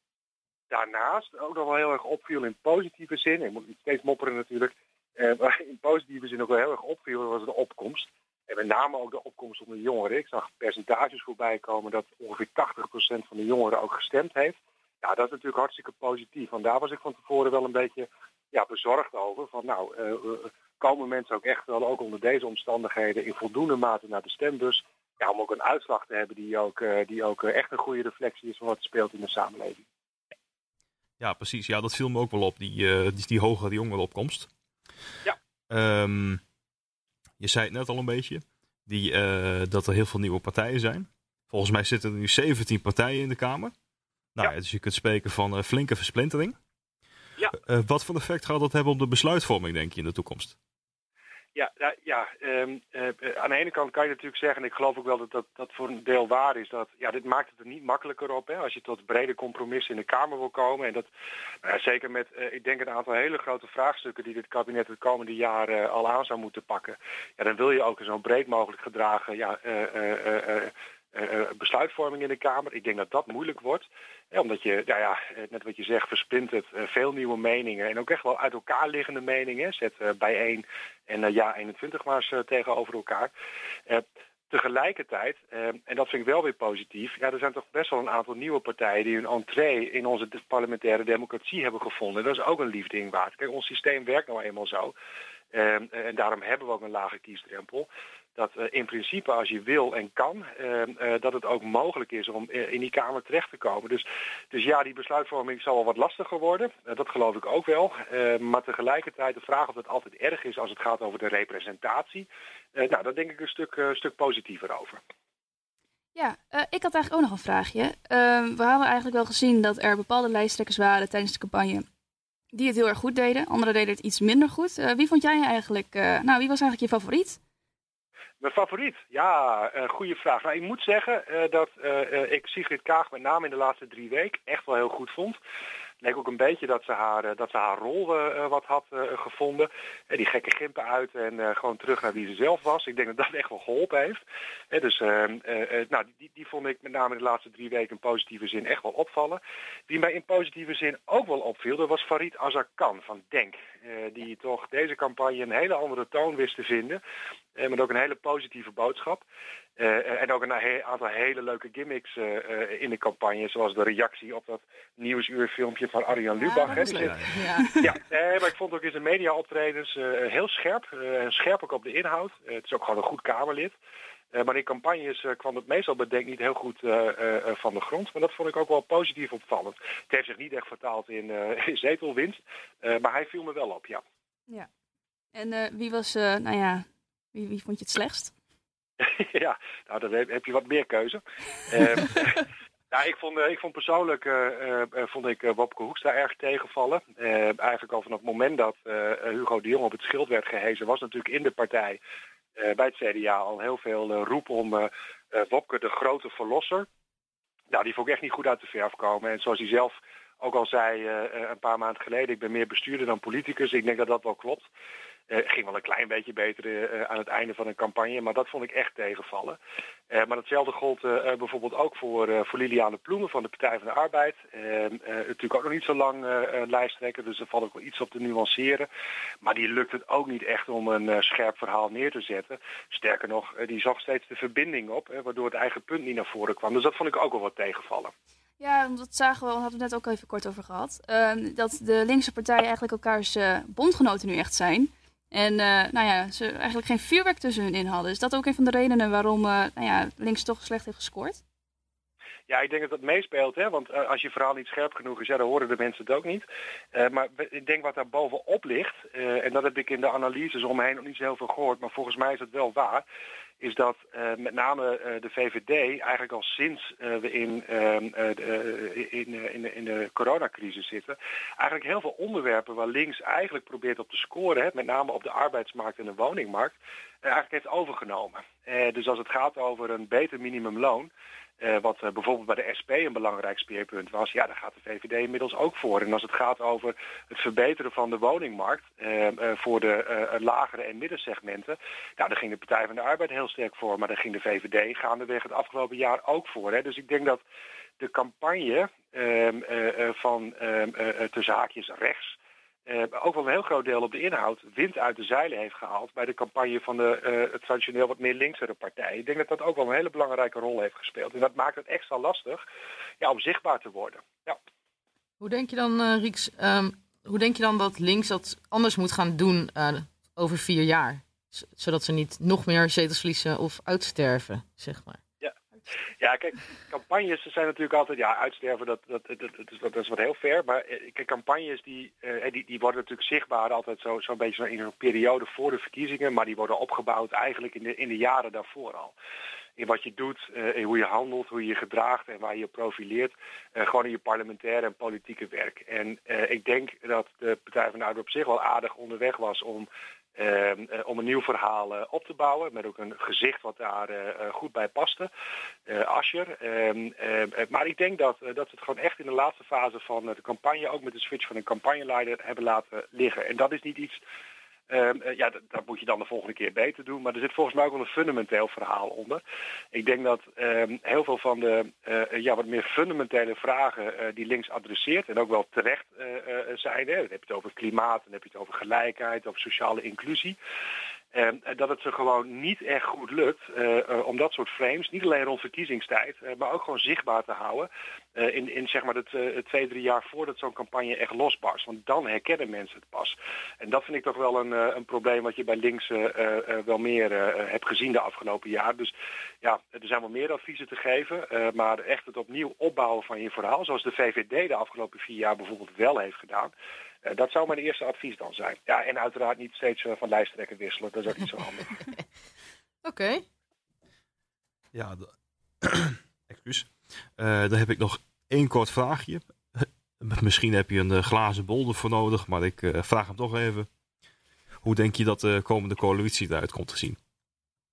daarnaast ook nog wel heel erg opviel in positieve zin. Ik moet niet steeds mopperen natuurlijk. Eh, maar in positieve zin ook wel heel erg opviel was de opkomst. En met name ook de opkomst onder de jongeren. Ik zag percentages voorbij komen dat ongeveer 80% van de jongeren ook gestemd heeft. Ja, dat is natuurlijk hartstikke positief. Want daar was ik van tevoren wel een beetje ja, bezorgd over. Van nou, uh, komen mensen ook echt wel, ook onder deze omstandigheden, in voldoende mate naar de stembus. Ja, om ook een uitslag te hebben die ook, uh, die ook echt een goede reflectie is van wat er speelt in de samenleving. Ja, precies. Ja, dat viel me ook wel op, die, uh, die, die hogere jongerenopkomst. Ja. Um, je zei het net al een beetje, die, uh, dat er heel veel nieuwe partijen zijn. Volgens mij zitten er nu 17 partijen in de Kamer. Nou, ja. dus je kunt spreken van uh, flinke versplintering. Ja. wat voor effect gaat dat hebben op de besluitvorming, denk je, in de toekomst? Ja, ja, ja um, uh, aan de ene kant kan je natuurlijk zeggen, en ik geloof ook wel dat dat, dat voor een deel waar is, dat ja, dit maakt het er niet makkelijker op. Hè, als je tot brede compromissen in de Kamer wil komen. En dat nou zeker met, uh, ik denk, een aantal hele grote vraagstukken die dit kabinet het komende jaar uh, al aan zou moeten pakken. Ja, dan wil je ook zo breed mogelijk gedragen ja, besluitvorming in de Kamer. Ik denk dat dat moeilijk wordt. Omdat je, nou ja, net wat je zegt, verspint het veel nieuwe meningen. En ook echt wel uit elkaar liggende meningen. Zet bijeen en ja 21 maar eens tegenover elkaar. Tegelijkertijd, eh, en dat vind ik wel weer positief, ja, er zijn toch best wel een aantal nieuwe partijen die hun entree in onze parlementaire democratie hebben gevonden. Dat is ook een liefding waard. Kijk, ons systeem werkt nou eenmaal zo. En daarom hebben we ook een lage kiesdrempel dat uh, in principe als je wil en kan, uh, uh, dat het ook mogelijk is om in die Kamer terecht te komen. Dus, dus ja, die besluitvorming zal wel wat lastiger worden. dat geloof ik ook wel. maar tegelijkertijd de vraag of het altijd erg is als het gaat over de representatie. nou, daar denk ik een stuk, stuk positiever over. Ja, ik had eigenlijk ook nog een vraagje. Ehm, we hebben eigenlijk wel gezien dat er bepaalde lijsttrekkers waren tijdens de campagne die het heel erg goed deden. Anderen deden het iets minder goed. wie vond jij eigenlijk, nou wie was eigenlijk je favoriet? Mijn favoriet? Ja, uh, goede vraag. Nou, ik moet zeggen uh, dat uh, ik Sigrid Kaag met name in de laatste drie weken echt wel heel goed vond. leek ook een beetje dat ze haar, dat ze haar rol wat had gevonden. die gekke gimpen uit en gewoon terug naar wie ze zelf was. Ik denk dat dat echt wel geholpen heeft. dus nou, die, die vond ik met name de laatste drie weken in positieve zin echt wel opvallen. Wie mij in positieve zin ook wel opviel, dat was Farid Azarkan van Denk. die toch deze campagne een hele andere toon wist te vinden. Uh, met ook een hele positieve boodschap. Uh, en ook een aantal hele leuke gimmicks uh, in de campagne. Zoals de reactie op dat nieuwsuurfilmpje van Arjan Lubach. Ja, hè, ja. ja maar ik vond ook in zijn media optredens heel scherp. en scherp ook op de inhoud. het is ook gewoon een goed Kamerlid. maar in campagnes kwam het meestal bedenk niet heel goed van de grond. Maar dat vond ik ook wel positief opvallend. Het heeft zich niet echt vertaald in, [LAUGHS] in zetelwinst. maar hij viel me wel op, ja. Ja. En wie was, nou ja, wie, vond je het slechtst? [LAUGHS] ja, nou dan heb je wat meer keuze. uh, [LAUGHS] ja, ik vond, ik vond persoonlijk uh, vond ik Wopke Hoekstra erg tegenvallen. eigenlijk al vanaf het moment dat Hugo de Jong op het schild werd gehezen, was natuurlijk in de partij bij het CDA al heel veel roep om Wopke de grote verlosser. Nou, die vond ik echt niet goed uit de verf komen. En zoals hij zelf ook al zei een paar maanden geleden, ik ben meer bestuurder dan politicus. Ik denk dat dat wel klopt. Uh, ging wel een klein beetje beter uh, aan het einde van een campagne, maar dat vond ik echt tegenvallen. Uh, maar hetzelfde gold bijvoorbeeld ook voor, voor Liliane Ploemen van de Partij van de Arbeid. natuurlijk ook nog niet zo lang lijsttrekker, dus er valt ook wel iets op te nuanceren. Maar die lukt het ook niet echt om een scherp verhaal neer te zetten. Sterker nog, die zag steeds de verbinding op, waardoor het eigen punt niet naar voren kwam. Dus dat vond ik ook wel wat tegenvallen. Ja, dat zagen we, we hadden het net ook even kort over gehad. Ehm, dat de linkse partijen eigenlijk elkaars bondgenoten nu echt zijn. En uh, nou ja, ze eigenlijk geen vuurwerk tussen hun in hadden. Is dat ook een van de redenen waarom uh, nou ja, links toch slecht heeft gescoord? Ja, ik denk dat dat meespeelt. Hè? Want uh, als je verhaal niet scherp genoeg is, dan horen de mensen het ook niet. Maar ik denk wat daar bovenop ligt, en dat heb ik in de analyses omheen nog niet zo heel veel gehoord, maar volgens mij is het wel waar, is dat uh, met name uh, de VVD eigenlijk al sinds uh, we in, de, in, in, in de coronacrisis zitten, eigenlijk heel veel onderwerpen waar links eigenlijk probeert op te scoren, hè, met name op de arbeidsmarkt en de woningmarkt, eigenlijk heeft overgenomen. dus als het gaat over een beter minimumloon, uh, wat uh, bijvoorbeeld bij de SP een belangrijk speerpunt was, ja, daar gaat de VVD inmiddels ook voor. En als het gaat over het verbeteren van de woningmarkt uh, voor de lagere en middensegmenten, nou, daar ging de Partij van de Arbeid heel sterk voor, maar daar ging de VVD gaandeweg het afgelopen jaar ook voor. Hè. Dus ik denk dat de campagne ehm, van ehm, tussen haakjes rechts uh, ook wel een heel groot deel op de inhoud wind uit de zeilen heeft gehaald bij de campagne van de uh, traditioneel wat meer linksere partij. Ik denk dat dat ook wel een hele belangrijke rol heeft gespeeld. En dat maakt het extra lastig ja, om zichtbaar te worden. Ja. Hoe denk je dan, uh, Rieks, um, hoe denk je dan dat links dat anders moet gaan doen over vier jaar? zodat ze niet nog meer zetels verliezen of uitsterven, zeg maar. Ja, kijk, campagnes zijn natuurlijk altijd, ja, uitsterven, dat, dat, dat, is, dat is wat heel ver. Maar eh, kijk, campagnes die, uh, die, die worden natuurlijk zichtbaar altijd zo'n zo beetje in een periode voor de verkiezingen. Maar die worden opgebouwd eigenlijk in de, in de jaren daarvoor al. In wat je doet, uh, in hoe je handelt, hoe je je gedraagt en waar je profileert. Uh, gewoon in je parlementaire en politieke werk. En uh, ik denk dat de Partij van de Arbeid op zich wel aardig onderweg was om uh, om een nieuw verhaal uh, op te bouwen. Met ook een gezicht wat daar uh, goed bij paste. Ascher. Ehm, maar ik denk dat, dat ze het gewoon echt in de laatste fase van de campagne... ook met de switch van een campagneleider hebben laten liggen. En dat is niet iets uh, ja, dat, moet je dan de volgende keer beter doen. Maar er zit volgens mij ook wel een fundamenteel verhaal onder. Ik denk dat um, heel veel van de uh, ja, wat meer fundamentele vragen die links adresseert... en ook wel terecht zijn. Hè. Dan heb je het over klimaat, dan heb je het over gelijkheid, over sociale inclusie... Uh, dat het ze gewoon niet echt goed lukt uh, uh, om dat soort frames, niet alleen rond verkiezingstijd, maar ook gewoon zichtbaar te houden in, in zeg maar het twee, drie jaar voordat zo'n campagne echt losbarst. Want dan herkennen mensen het pas. En dat vind ik toch wel een, een probleem wat je bij links wel meer hebt gezien de afgelopen jaar. Dus ja, er zijn wel meer adviezen te geven, maar echt het opnieuw opbouwen van je verhaal, zoals de VVD de afgelopen vier jaar bijvoorbeeld wel heeft gedaan. Uh, dat zou mijn eerste advies dan zijn. Ja, en uiteraard niet steeds uh, van lijsttrekker wisselen. Dat is ook niet zo handig. [LAUGHS] Oké. Okay. Ja, [CLEARS THROAT] excuus. Uh, dan heb ik nog één kort vraagje. [LAUGHS] Misschien heb je een glazen bolder voor nodig, maar ik vraag hem toch even. Hoe denk je dat de komende coalitie eruit komt te zien?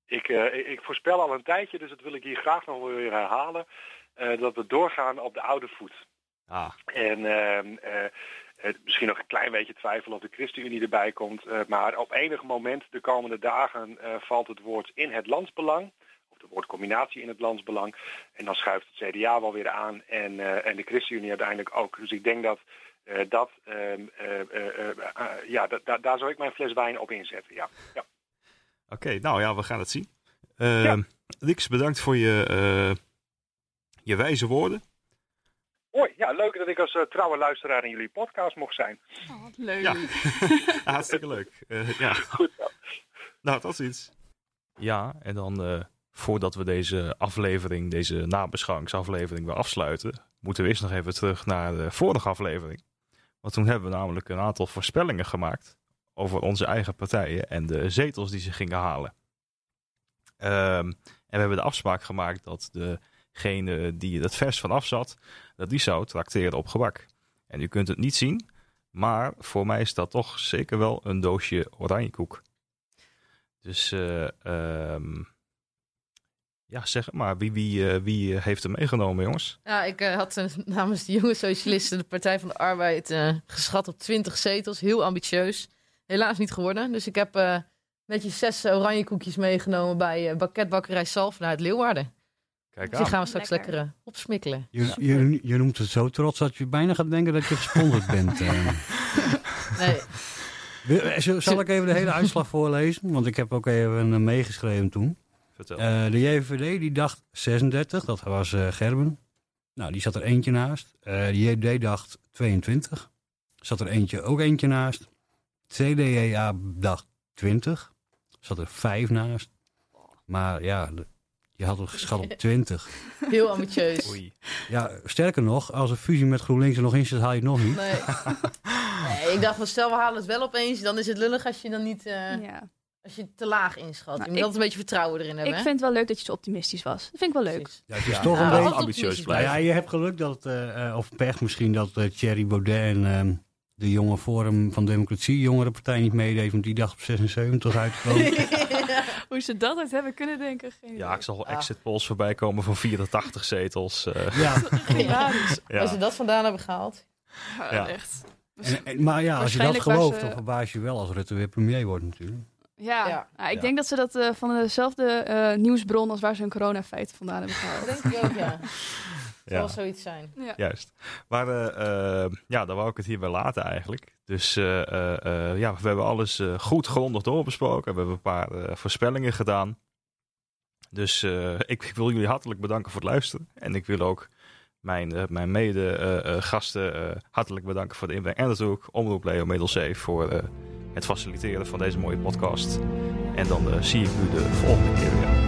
Ik, ik voorspel al een tijdje, dus dat wil ik hier graag nog weer herhalen. dat we doorgaan op de oude voet. Ah, En ehm, eh, eh, misschien nog een klein beetje twijfel of de ChristenUnie erbij komt. eh, maar op enig moment de komende dagen eh, valt het woord in het landsbelang. Of de woordcombinatie in het landsbelang. En dan schuift het CDA wel weer aan. En, eh, en de ChristenUnie uiteindelijk ook. Dus ik denk dat dat, ehm, eh, eh, eh, eh, ja, da- da- daar zou ik mijn fles wijn op inzetten. Ja. ja. Oké, nou ja, we gaan het zien. Ja. Rix, bedankt voor je, je wijze woorden. Hoi, ja, leuk dat ik als eh, trouwe luisteraar in jullie podcast mocht zijn. Oh, wat leuk. [LAUGHS] Ja. Hartstikke leuk. Eh, ja. Goed zo. Nou, tot ziens. Ja, en dan eh, voordat we deze aflevering, deze nabeschouwingsaflevering weer afsluiten, moeten we eerst nog even terug naar de vorige aflevering. Want toen hebben we namelijk een aantal voorspellingen gemaakt over onze eigen partijen en de zetels die ze gingen halen. Ehm, en we hebben de afspraak gemaakt dat degene die het vers vanaf zat, dat die zou trakteren op gebak. En u kunt het niet zien, maar voor mij is dat toch zeker wel een doosje oranjekoek. Dus eh, ehm, ja, zeg maar. Wie, wie, eh, wie eh, heeft hem meegenomen, jongens? Ja, ik had [LAUGHS] namens de jonge socialisten de Partij van de Arbeid geschat op 20 zetels. Heel ambitieus. Helaas niet geworden. Dus ik heb netjes zes oranje koekjes meegenomen bij eh banketbakkerij Salf uit Leeuwarden. Kijk Dus die aan. gaan we straks Lekker. lekker, eh, opsmikkelen. Je, je, je noemt het zo trots dat je bijna gaat denken dat je gesponsord bent. eh. [LAUGHS] Nee, Wil- Zal ik even de hele uitslag voorlezen? Want ik heb ook even eh, meegeschreven toen. Vertel. Eh, de JVD die dacht 36, dat was eh, Gerben. Nou, die zat er eentje naast. Eh, de JD dacht 22. Zat er eentje ook eentje naast. CDA dacht 20. Zat er 5 naast. Maar ja, de- je had het [LAUGHS] geschat op 20. heel ambitieus. Oei. Ja, sterker nog, als een fusie met GroenLinks er nog in zit, haal je het nog niet. Nee. [LAUGHS] nee, ik dacht van stel we halen het wel opeens, dan is het lullig als je dan niet, eh, Ja. als je het te laag inschat. Nou, je moet ik- altijd een beetje vertrouwen erin hebben. Ik hè? vind het wel leuk dat je zo optimistisch was. Dat vind ik wel leuk. Precies. Ja, het is Ja, toch Ja, een beetje... ambitieus Nou blijven. ja, je hebt geluk dat, eh, of pech misschien, dat eh, Thierry Baudet en ehm, de jonge Forum van Democratie, jongere partij, niet meedeed, want die dacht op 76 uit te komen. [LAUGHS] Hoe ze dat uit hebben kunnen denken. Geen Ja, ik zag wel Ah. exit polls voorbij komen van 84 zetels. eh, [LAUGHS] ja. Als ze dat vandaan hebben gehaald. Ja, Ja. echt. en, en- maar ja, als je dat gelooft, eh, dan verbaas je wel als Rutte weer premier wordt natuurlijk. Ja, Ja. Nou, ik Ja. denk dat ze dat eh, van dezelfde eh, nieuwsbron als waar ze hun coronafeiten vandaan hebben gehaald. Dat denk ik ook, ja. [LAUGHS] ja. Zal zoiets zijn. Ja. Juist. Maar eh, eh, ja, dan wou ik het hierbij laten eigenlijk. Dus eh, eh, eh, ja, we hebben alles eh, goed grondig doorbesproken. We hebben een paar eh, voorspellingen gedaan. Dus eh, ik, ik wil jullie hartelijk bedanken voor het luisteren. En ik wil ook mijn, eh, mijn mede-gasten hartelijk bedanken voor de inbreng. En natuurlijk Omroep Leo Middelzee voor eh, het faciliteren van deze mooie podcast. En dan zie ik u de volgende keer weer.